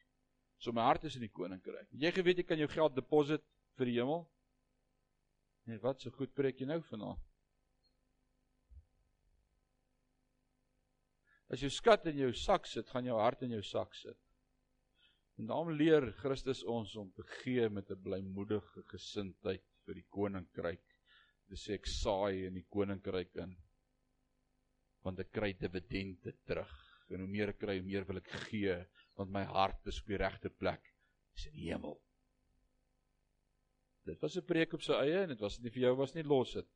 So my hart is in die koninkryk. Jy geweet jy kan jou geld deposit vir die hemel? Nee, wat so goed preek jy nou vanaand? As jou skat in jou sak sit, gaan jou hart in jou sak sit. En daarom leer Christus ons om te gee met 'n blymoedige gesindheid vir die koninkryk. Dit sê ek saai in die koninkryk in want ek kry dividende terug. En hoe meer ek kry, hoe meer wil ek gee want my hart is op die regte plek, is in die hemel. Dit was 'n preek op sy eie en dit was nie vir jou was nie los dit.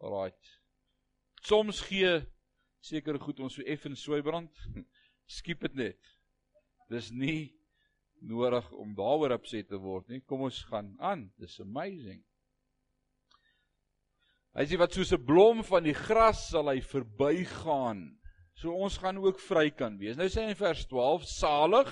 Alraight. Soms gee seker goed ons so effens soeibrand. [LAUGHS] Skiep dit net. Dis nie nodig om daaroor opset te word nie. Kom ons gaan aan. Dis amazing. Hy sê wat soos 'n blom van die gras sal hy verbygaan. So ons gaan ook vry kan wees. Nou sê hy in vers 12: Salig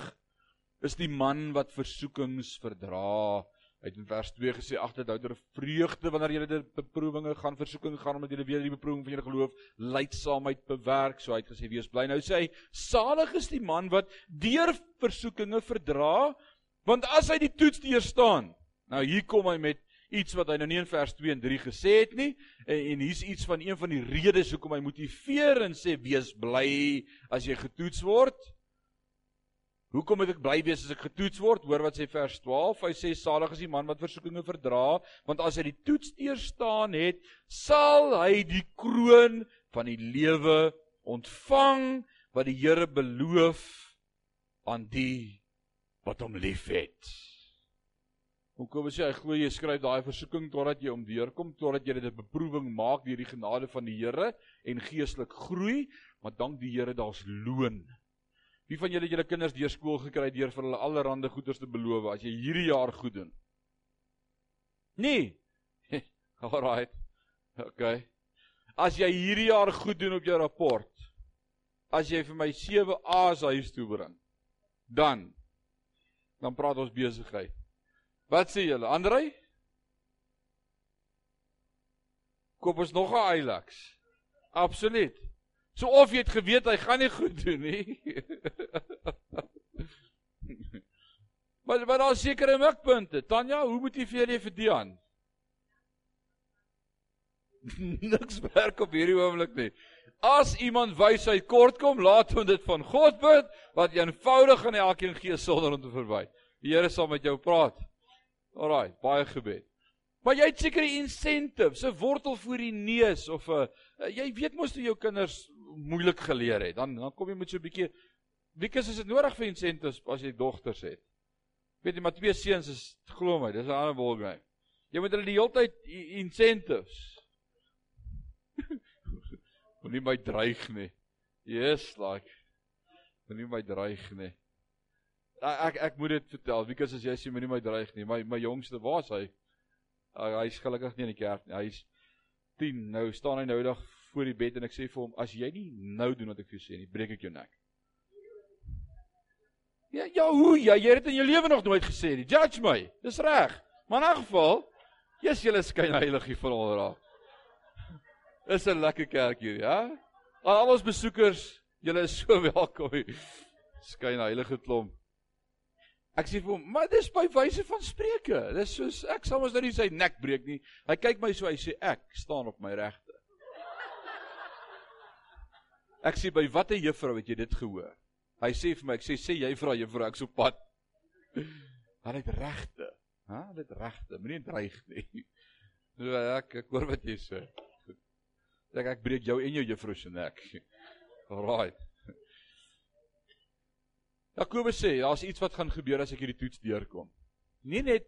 is die man wat versoekings verdra. Hy het in vers 2 gesê agter dit ouer vreugde wanneer jy die beproewinge gaan versoeking gaan omdat jy weer die beproewing van jou geloof lydsaamheid bewerk. So hy het gesê wees bly. Nou sê hy salig is die man wat deur versoekinge verdra want as hy die toets deurstaan. Nou hier kom hy met iets wat hy nou nie in vers 2 en 3 gesê het nie en, en hier's iets van een van die redes hoekom hy motiveer en sê wees bly as jy getoets word. Hoekom moet ek bly wees as ek getoets word? Hoor wat sê vers 12. Hy sê salig is die man wat versoekinge verdra, want as hy die toets deurstaan het, sal hy die kroon van die lewe ontvang wat die Here beloof aan die wat hom liefhet. Hoekom sê hy glo jy skryf daai versoeking totdat jy om deurkom, totdat jy dit 'n beproewing maak deur die genade van die Here en geestelik groei, maar dank die Here daar's loon. Wie van julle het julle kinders deur skool gekry deur vir hulle allerlei goeders te beloof as jy hierdie jaar goed doen? Nee. [LAUGHS] Alraight. Okay. As jy hierdie jaar goed doen op jou rapport, as jy vir my 7 A's huis toe bring, dan dan praat ons besigheid. Wat sê julle, Andrei? Koop ons nog 'n Hilux? Absoluut. So of jy het geweet hy gaan nie goed doen nie. [LAUGHS] maar maar daar sekerre mikpunte. Tanya, hoe motiveer jy vir Dian? [LAUGHS] Niks werk op hierdie oomblik nie. As iemand wysheid kort kom, laat hom dit van God bid wat eenvoudig aan elkeen gee sonder om te verwy. Die Here sal met jou praat. Alraai, baie gebed. Maar jy het seker 'n incentive, 'n wortel voor die neus of 'n jy weet mos hoe jou kinders moeilik geleer het, dan dan kom jy met so 'n bietjie Wiekes is dit nodig vir incentives as jy dogters het. Weet jy maar twee seuns is glo my, dis 'n ander ballgame. Jy moet hulle die hele tyd incentives. [LAUGHS] Moenie my dreig nie. Yes, like. Moenie my dreig nie. Ek ek, moet dit vertel. Wiekes as jy sê moenie my dreig nie. My my jongste, waar's hy? Hy's gelukkig nie in die kerk nie. Hy's 10. Nou staan hy nou dag voor die bed en ek sê vir hom as jy nie nou doen wat ek vir jou sê nie, breek ek jou nek. Ja, ja, hoe ja, jy het in jou lewe nog nooit gesê nie. Judge my. Dis reg. Maar in 'n geval, jy's julle skyn heilig hier vir al raak. Is 'n lekker kerk hier, ja? Al ons besoekers, julle is so [LAUGHS] welkom hier. Skyn heilige klomp. Ek sê vir hom, maar dis by wyse van spreuke. Dis soos ek sal mos nou nie sy nek breek nie. Hy kyk my so, hy sê ek staan op my regte. Ek sê by watter juffrou het jy dit gehoor? Hy sê vir my, ek sê sê jy vra juffrou ek so pad. [LAUGHS] Hulle het regte. Hæ? Hulle het regte. Moenie dreig nie. So [LAUGHS] ek ek hoor wat jy sê. Ek ek breek jou en jou juffrou se nek. [LAUGHS] Alraai. Jakobus sê daar's iets wat gaan gebeur as ek hierdie toets deurkom. Nie net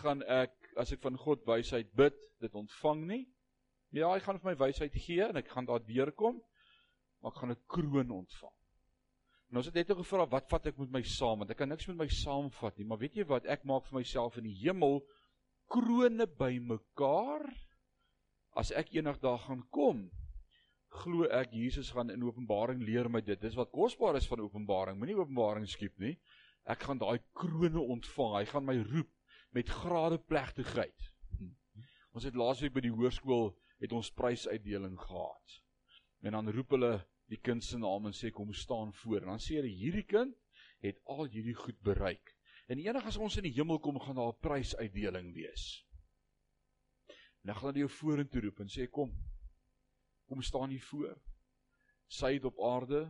gaan ek as ek van God wysheid bid, dit ontvang nie. Ja, hy gaan vir my wysheid gee en ek gaan daar deurkom maar ek gaan 'n kroon ontvang. En ons het net gevra wat vat ek met my saam want ek kan niks met my saamvat nie, maar weet jy wat ek maak vir myself in die hemel krone bymekaar as ek eendag daar gaan kom. Glo ek Jesus gaan in Openbaring leer my dit. Dis wat kosbaar is van Openbaring. Moenie Openbaring skiep nie. Ek gaan daai krone ontvang. Hy gaan my roep met grade plegtigheid. Ons het laasweek by die hoërskool het ons prysuitdeling gehad. En dan roep hulle die kind se naam en sê kom staan voor. En dan sê hulle hierdie kind het al hierdie goed bereik. En enig as ons in die hemel kom, gaan daar 'n prysuitdeling wees. En dan gaan hulle jou vorentoe roep en sê kom. Kom staan hier voor. Sy het op aarde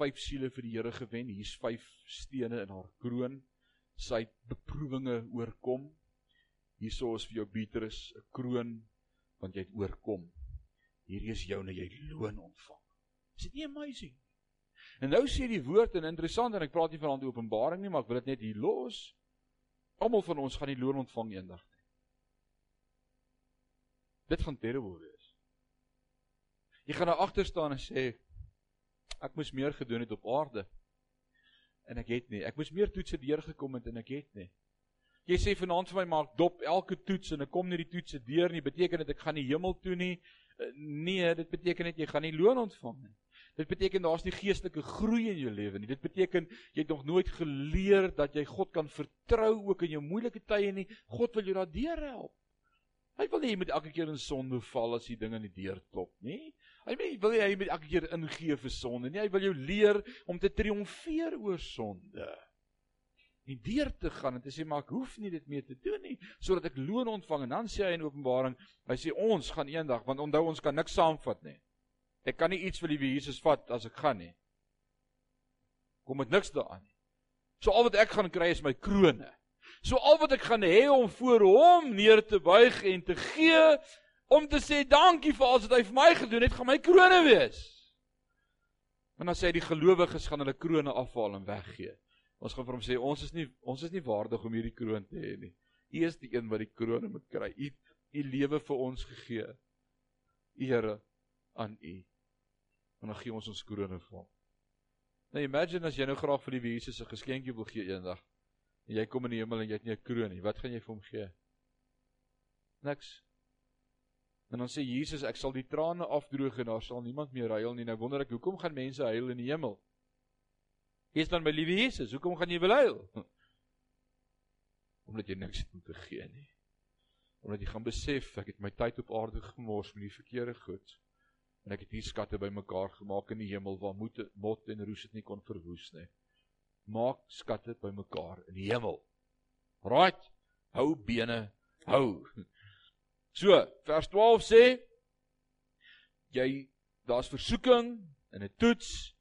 vyf siele vir die Here gewen. Hier's vyf stene in haar kroon. Sy het beproewinge oorkom. Hierso is vir jou Petrus 'n kroon want jy het oorkom. Hierdie is joune jy loon ontvang. Is dit nie amazing? En nou sê die woord en interessant en ek praat nie van die Openbaring nie, maar ek wil dit net hier los. Almal van ons gaan die loon ontvang eendag. Dit gaan terrible wees. Jy gaan nou agter staan en sê ek moes meer gedoen het op aarde. En ek het nie. Ek moes meer toetse deurgekom het en ek het nie. Jy sê vanaand vir my maak dop elke toets en ek kom nie die toetse deur nie. Beteken dit ek gaan die hemel toe nie? Eh, nee, dit beteken net jy gaan nie loon ontvang nie. Dit beteken daar's nie geestelike groei in jou lewe nie. Dit beteken jy het nog nooit geleer dat jy God kan vertrou ook in jou moeilike tye nie. God wil jou daardeur help. Hy wil nie jy moet elke keer in sonde val as jy dinge nie deurklop nie. Hy wil wil jy moet elke keer ingee vir sonde nie. Hy wil jou leer om te triomfeer oor sonde. En deur te gaan en te sê maar ek hoef nie dit meer te doen nie sodat ek loon ontvang en dan sê hy in Openbaring, hy sê ons gaan eendag want onthou ons kan niks saamvat nie. Ek kan nie iets vir die Jesus vat as ek gaan nie. Kom met niks daaraan nie. So al wat ek gaan kry is my krone. So al wat ek gaan hê om voor hom neer te buig en te gee om te sê dankie vir alles wat hy vir my gedoen het, gaan my krone wees. En dan sê hy die gelowiges gaan hulle krone afhaal en weggee. Ons gaan vir hom sê ons is nie ons is nie waardig om hierdie kroon te hê nie. U is die een wat die krone moet kry. U u lewe vir ons gegee. Here aan u. En dan gee ons ons krone vir hom. Nou imagine as jy nou graag vir die Jesus 'n geskenkie wil gee eendag en jy kom in die hemel en jy het nie 'n kroon nie, wat gaan jy vir hom gee? Niks. En dan sê Jesus, ek sal die trane afdroog en daar sal niemand meer huil nie. Nou wonder ek, hoekom gaan mense huil in die hemel? Hier staan my liewe Jesus, hoekom gaan jy wil huil? [LAUGHS] Omdat jy niks het om te gee nie. Omdat jy gaan besef ek het my tyd op aarde gemors met die verkeerde goed. En ek het hier skatte bymekaar gemaak in die hemel waar moet mot en roes dit nie kon verwoes nie maak skatte bymekaar in die hemel. Right. Hou bene, hou. So, vers 12 sê jy daar's versoeking en 'n toets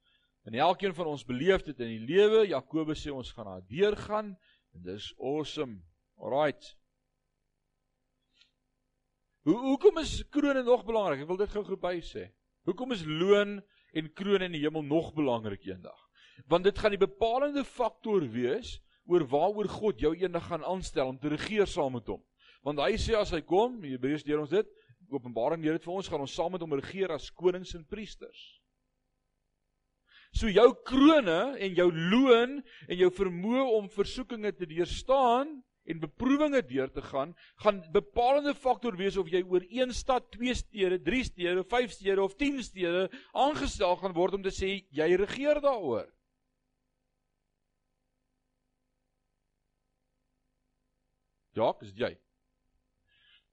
en elkeen van ons beleef dit in die lewe. Jakobus sê ons gaan daar deurgaan en dis awesome. Alright. Hoe hoekom is krone nog belangrik? Ek wil dit gou-gou by sê. Hoekom is loon en krone in die hemel nog belangrik eendag? want dit gaan die bepalende faktor wees oor waaroor God jou eendag gaan aanstel om te regeer saam met hom. Want hy sê as hy kom, Hebreërs leer ons dit, Openbaring leer dit vir ons, gaan ons saam met hom regeer as konings en priesters. So jou krone en jou loon en jou vermoë om versoekinge te deurstaan en beproewinge deur te gaan, gaan bepalende faktor wees of jy oor een stad, twee stede, drie stede, vyf stede of 10 stede aangestel gaan word om te sê jy regeer daaroor. Jacques, is jy?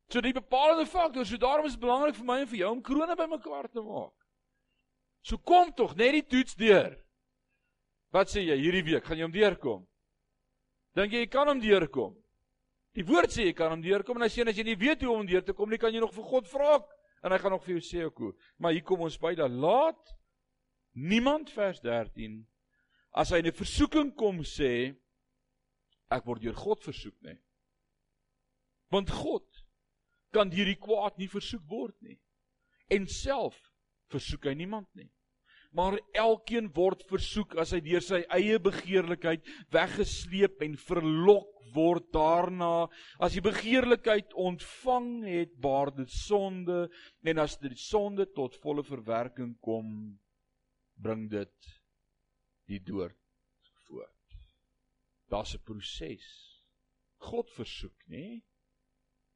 So die bepalende faktor, so daarom is dit belangrik vir my en vir jou om krone bymekaar te maak. So kom tog net die toets deur. Wat sê jy hierdie week, gaan jy hom deurkom? Dink jy jy kan hom deurkom? Die woord sê jy kan hom deurkom en as jy as jy nie weet hoe om deur te kom nie, kan jy nog vir God vra en hy gaan nog vir jou sê hoe. Maar hier kom ons by dat laat niemand vers 13 as hy 'n versoeking kom sê ek word deur God versoek nie. Want God kan deur die kwaad nie versoek word nie. En self versoek hy niemand nie. Maar elkeen word versoek as hy deur sy eie begeerlikheid weggesleep en verlok word daarna. As die begeerlikheid ontvang het, baar dit sonde en as die sonde tot volle verwerking kom, bring dit die dood voort. Daar's 'n proses. God versoek, nê?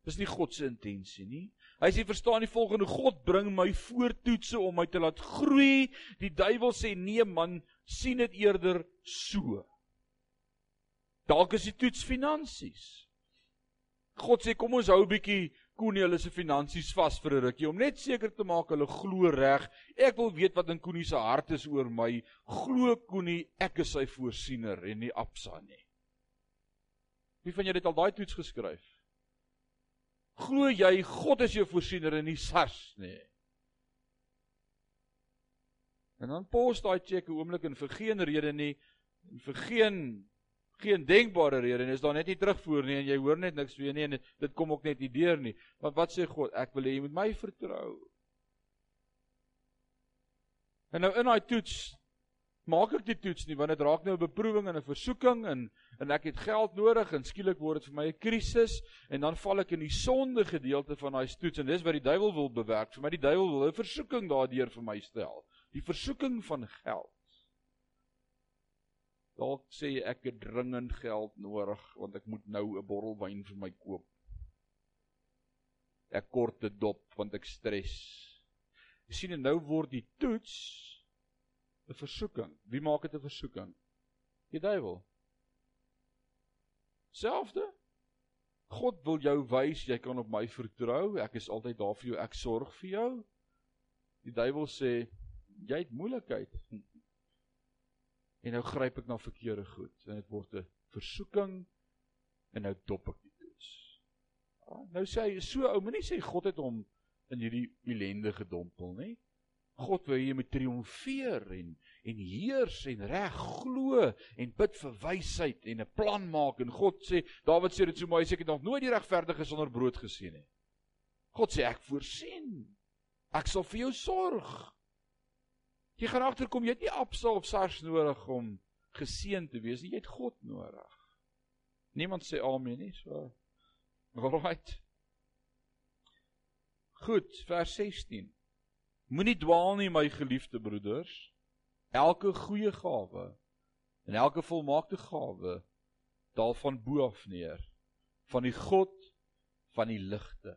Dis nie God se intensie nie. Hy sê verstaan die volgende: God bring my voortoetse om my te laat groei. Die duiwel sê nee man, sien dit eerder so. Dalk is die toets finansies. God sê kom ons hou 'n bietjie Koenie hulle se finansies vas vir 'n rukkie om net seker te maak hulle glo reg. Ek wil weet wat in Koenie se hart is oor my. Glo Koenie ek is sy voorsiener en nie Absa nie. Wie van julle het al daai toets geskryf? Glo jy God is jou voorsiener en nie SARS nie? En dan pos daai cheque oomblik en vir geen rede nie en vir geen geen denkbare rede nie is daar net nie terugvoer nie en jy hoor net niks weer nie en dit kom ook net nie deur nie. Want wat sê God? Ek wil hê jy moet my vertrou. En nou in daai toets maak ek die toets nie want dit raak nou 'n beproewing en 'n versoeking en en ek het geld nodig en skielik word dit vir my 'n krisis en dan val ek in die sonde gedeelte van daai toets en dis wat die duiwel wil bewerk. Vir my die duiwel wil 'n versoeking daardeur vir my stel. Die versoeking van geld. Dalk sê ek het dringend geld nodig want ek moet nou 'n bottel wyn vir my koop. Ek kort 'n dop want ek stres. Jy sien en nou word die toets 'n versoeking. Wie maak dit 'n versoeking? Die duiwel. Selfde. God wil jou wys jy kan op my vertrou. Ek is altyd daar vir jou. Ek sorg vir jou. Die duiwel sê jy het moeilikheid. [LAUGHS] En nou gryp ek na verkeerde goed en dit word 'n versoeking en nou dop ek die toets. Nou sê hy so ou, moenie sê God het hom in hierdie ellende gedompel nie. God wil jy moet triomfeer en en heers en reg glo en bid vir wysheid en 'n plan maak en God sê Dawid sê dit so mooi sê ek het nog nooit die regverdige sonder brood gesien nie. God sê ek voorsien. Ek sal vir jou sorg. Jy gaan agterkom jy het nie Absa of Sars nodig om geseën te wees nie. Jy het God nodig. Niemand sê amen nie. So. Alright. Goed, vers 16. Moenie dwaal nie my geliefde broeders. Elke goeie gawe en elke volmaakte gawe daal van bo af neer van die God van die ligte.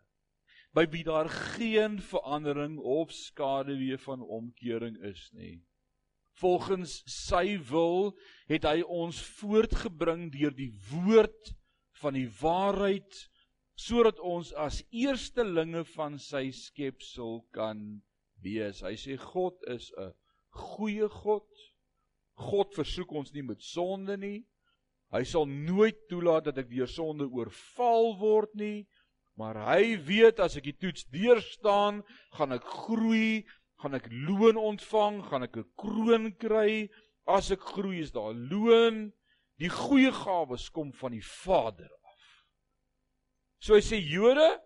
By wie daar geen verandering of skaduwee van omkering is nie. Volgens sy wil het hy ons voortgebring deur die woord van die waarheid sodat ons as eerstelinge van sy skepsel kan wees. Hy sê God is 'n goeie God. God versoek ons nie met sonde nie. Hy sal nooit toelaat dat ek deur sonde oorval word nie, maar hy weet as ek die toets deurstaan, gaan ek groei, gaan ek loon ontvang, gaan ek 'n kroon kry. As ek groei is daar loon. Die goeie gawes kom van die Vader af. So hy sê Jode,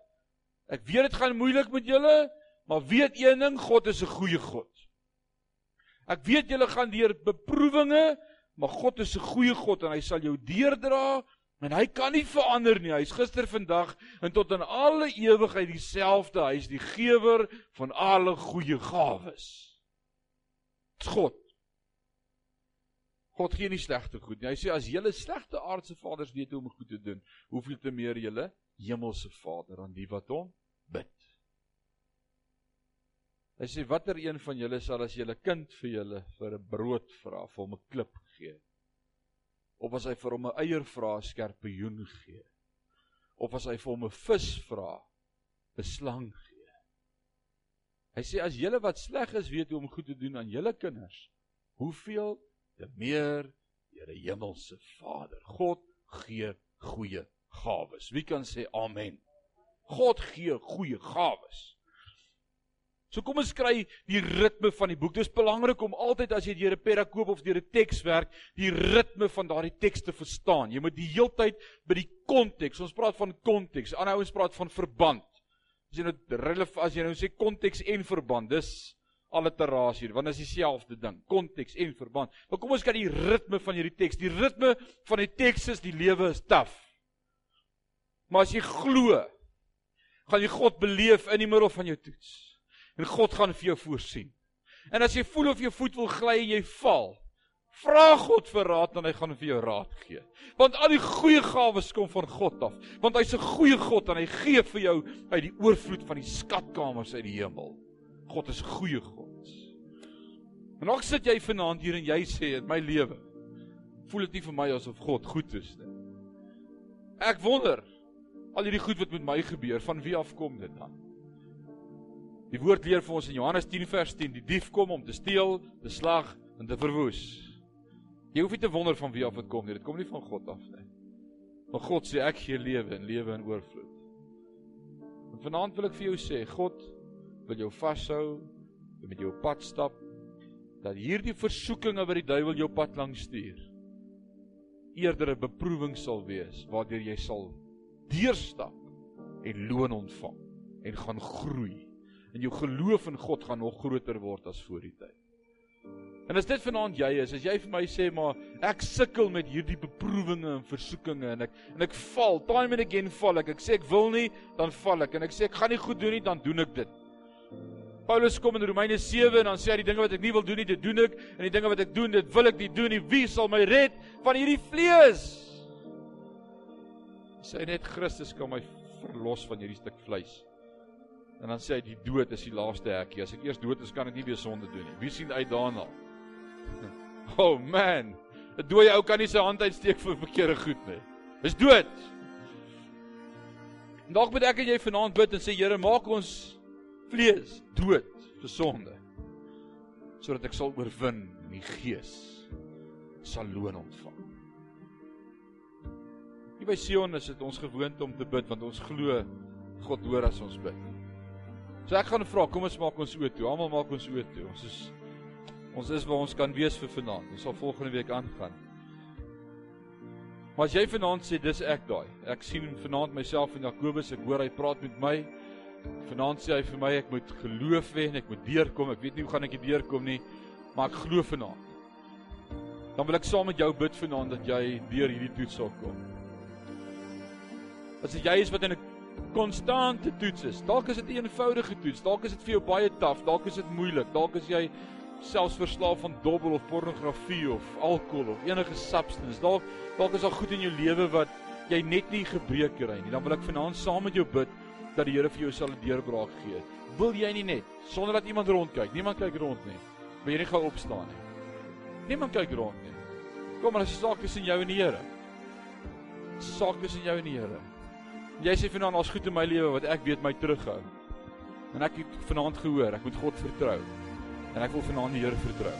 ek weet dit gaan moeilik met julle, Maar weet een ding, God is 'n goeie God. Ek weet julle gaan deur beproewinge, maar God is 'n goeie God en hy sal jou deurdra en hy kan nie verander nie. Hy's gister, vandag en tot in alle ewigheid dieselfde. Hy's die gewer van alle goeie gawes. Dis God. God gee nie slegte goed nie. Hy sê as julle slegte aardse vaders weet hoe om goed te doen, hoeveel te meer julle hemelse Vader aan die wat hom bid. Hy sê watter een van julle sal as julle kind vir julle vir 'n brood vra, vir hom 'n klip gee? Of as hy vir hom 'n eier vra, skerpioen gee? Of as hy vir hom 'n vis vra, 'n slang gee? Hy sê as julle wat sleg is weet hoe om goed te doen aan julle kinders, hoeveel te meer Here Hemelse Vader. God gee goeie gawes. Wie kan sê amen? God gee goeie gawes. So kom ons kry die ritme van die boek. Dis belangrik om altyd as jy deur 'n perakoop of deur 'n teks werk, die ritme van daardie teks te verstaan. Jy moet die heeltyd by die konteks. Ons praat van konteks. Ander ouens praat van verband. As jy nou relevant as jy nou sê konteks en verband, dis alliterasie, want dit is dieselfde ding. Konteks en verband. Maar kom ons kyk die ritme van hierdie teks. Die ritme van die teks is die lewe is taaf. Maar as jy glo, gaan jy God beleef in die middel van jou toets en God gaan vir jou voorsien. En as jy voel of jou voet wil gly en jy val, vra God vir raad en hy gaan vir jou raad gee. Want al die goeie gawes kom van God af, want hy's 'n goeie God en hy gee vir jou uit die oorvloed van die skatkamers uit die hemel. God is goeie God. En nog sit jy vanaand hier en jy sê in my lewe voel dit nie vir my asof God goed is nie. Ek wonder al hierdie goed wat met my gebeur, van wie af kom dit dan? Die woord leer vir ons in Johannes 10 vers 10, die dief kom om te steel, te slag en te verwoes. Jy hoef nie te wonder van wie af dit kom nie, dit kom nie van God af nie. Maar God sê ek gee lewe en lewe in oorvloed. En vanaand wil ek vir jou sê, God wil jou vashou, met jou pad stap dat hierdie versoekinge wat die duiwel jou pad langs stuur eerder 'n beproewing sal wees waardeur jy sal deurstap en loon ontvang en gaan groei en jou geloof in God gaan nog groter word as voor die tyd. En as dit vanaand jy is, as jy vir my sê maar ek sukkel met hierdie beproewinge en versoekinge en ek en ek val, time and again val ek. Ek sê ek wil nie, dan val ek en ek sê ek gaan nie goed doen nie, dan doen ek dit. Paulus kom in Romeine 7 en dan sê hy die dinge wat ek nie wil doen nie, dit doen ek en die dinge wat ek doen, dit wil ek nie doen nie. Wie sal my red van hierdie vlees? Sê net Christus kan my verlos van hierdie stuk vleis. En dan sê hy die dood is die laaste hekkie. As ek eers dood is, kan ek nie weer sonde doen nie. Wie sien uit daarna? [LAUGHS] Oh man. 'n Dooie ou kan nie sy hand uitsteek vir verkeerde goed nie. Is dood. Dalk moet ek en jy vanaand bid en sê Here, maak ons vlees dood vir sonde. Sodat ek sal oorwin in die gees sal loon ontvang. Hier by Sion is dit ons gewoonte om te bid want ons glo God hoor as ons bid. So ek gaan vra, kom ons maak ons oë toe. Almal maak ons oë toe. Ons is Ons is waar ons kan wees vir vanaand. Ons sal volgende week aangaan. Maar as jy vanaand sê dis ek daai. Ek sien vanaand myself en Jakobus, ek hoor hy praat met my. Vanaand sê hy vir my ek moet geloof hê en ek moet deurkom. Ek weet nie hoe gaan ek deurkom nie, maar ek glo vanaand. Dan wil ek saam met jou bid vanaand dat jy deur hierdie toets sal kom. As jy is wat in 'n konstante toets is. Dalk is dit 'n eenvoudige toets, dalk is dit vir jou baie taaf, dalk is dit moeilik, dalk is jy selfs verslaaf van dobbel of pornografie of alkohol of enige substance. Dalk dalk is daar goed in jou lewe wat jy net nie gebreek kry nie. Dan wil ek vanaand saam met jou bid dat die Here vir jou sal 'n deurbraak gee. Wil jy nie net sonder dat iemand rondkyk. Niemand kyk rond nie. Wil jy nie gou opstaan nie? Niemand kyk rond nie. Kom maar, is saak tussen jou en die Here. Saak tussen jou en die Here. Jy sê vanaand daar's goed in my lewe wat ek weet my terughou. En ek het vanaand gehoor, ek moet God vertrou. En ek wil vanaand die Here vertrou.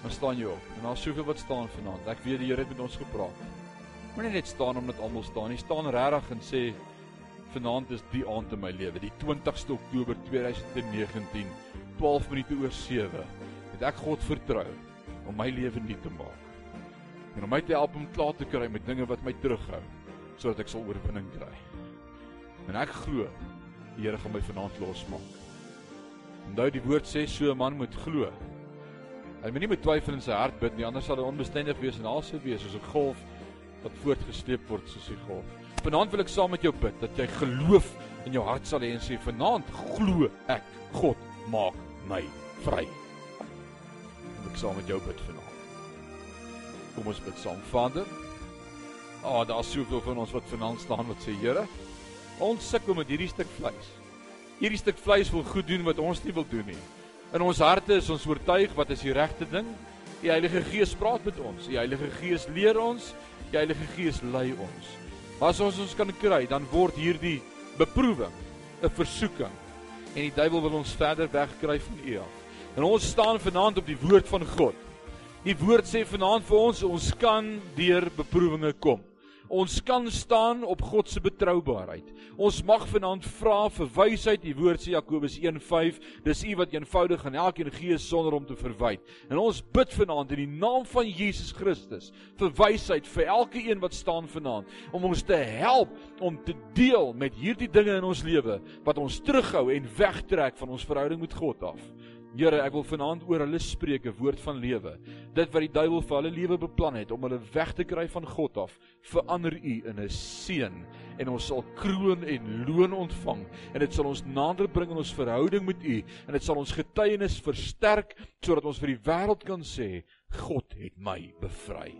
Dan staan jy op. En daar's soveel wat staan vanaand. Ek weet die Here het met ons gepraat. Moenie net staan omdat almal staan nie. Staan regtig en sê vanaand is die aand in my lewe, die 20ste Oktober 2019, 12 minute oor 7. Het ek God vertrou om my lewe nuut te maak. En om my te help om klaar te kry met dinge wat my terughou sodat ek sal oorwinning kry. En ek glo die Here gaan my vanaand losmaak. Onthou die woord sê so 'n man moet glo. Hy moet nie met twyfel in sy hart bid nie, anders sal hy onbestendig wees en alse wees soos 'n golf wat voortgesleep word soos 'n golf. Vanaand wil ek saam met jou bid dat jy geloof in jou hart sal hê en sê vanaand glo ek God maak my vry. Ek saam met jou bid vanaand. Kom ons bid saam, Vader. Ah, oh, daar's soveel van ons wat vanaand staan wat sê Here, ons sukkel met hierdie stuk vleis hierdie stuk vleis wil goed doen wat ons nie wil doen nie. In ons harte is ons oortuig wat is die regte ding. Die Heilige Gees praat met ons. Die Heilige Gees leer ons. Die Heilige Gees lei ons. Maar as ons ons kan kry, dan word hierdie beproewing 'n versoeking en die duiwel wil ons verder wegkry van U af. En ons staan vanaand op die woord van God. Die woord sê vanaand vir ons ons kan deur beproewinge kom. Ons kan staan op God se betroubaarheid. Ons mag vanaand vra vir wysheid. Die woord sê Jakobus 1:5, dis U wat eenvoudig aan elkeen gee sonder om te verwyd. En ons bid vanaand in die naam van Jesus Christus vir wysheid vir elke een wat staan vanaand om ons te help om te deel met hierdie dinge in ons lewe wat ons terughou en wegtrek van ons verhouding met God af. Here, ek wil vanaand oor hulle spreek 'n woord van lewe. Dit wat die duiwel vir hulle lewe beplan het om hulle weg te kry van God af, verander U in 'n seën en ons sal kroon en loon ontvang en dit sal ons nader bring in ons verhouding met U en dit sal ons getuienis versterk sodat ons vir die wêreld kan sê God het my bevry.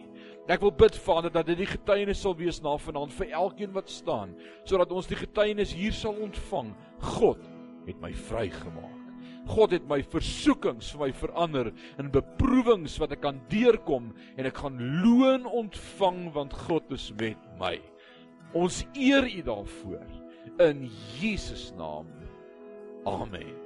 Ek wil bid Vader dat dit die getuienis sal wees na vanaand vir elkeen wat staan sodat ons die getuienis hier sal ontvang. God het my vrygemaak. God het my versoekings vir my verander in beproewings wat ek kan deurkom en ek gaan loon ontvang want God is met my. Ons eer U daarvoor in Jesus naam. Amen.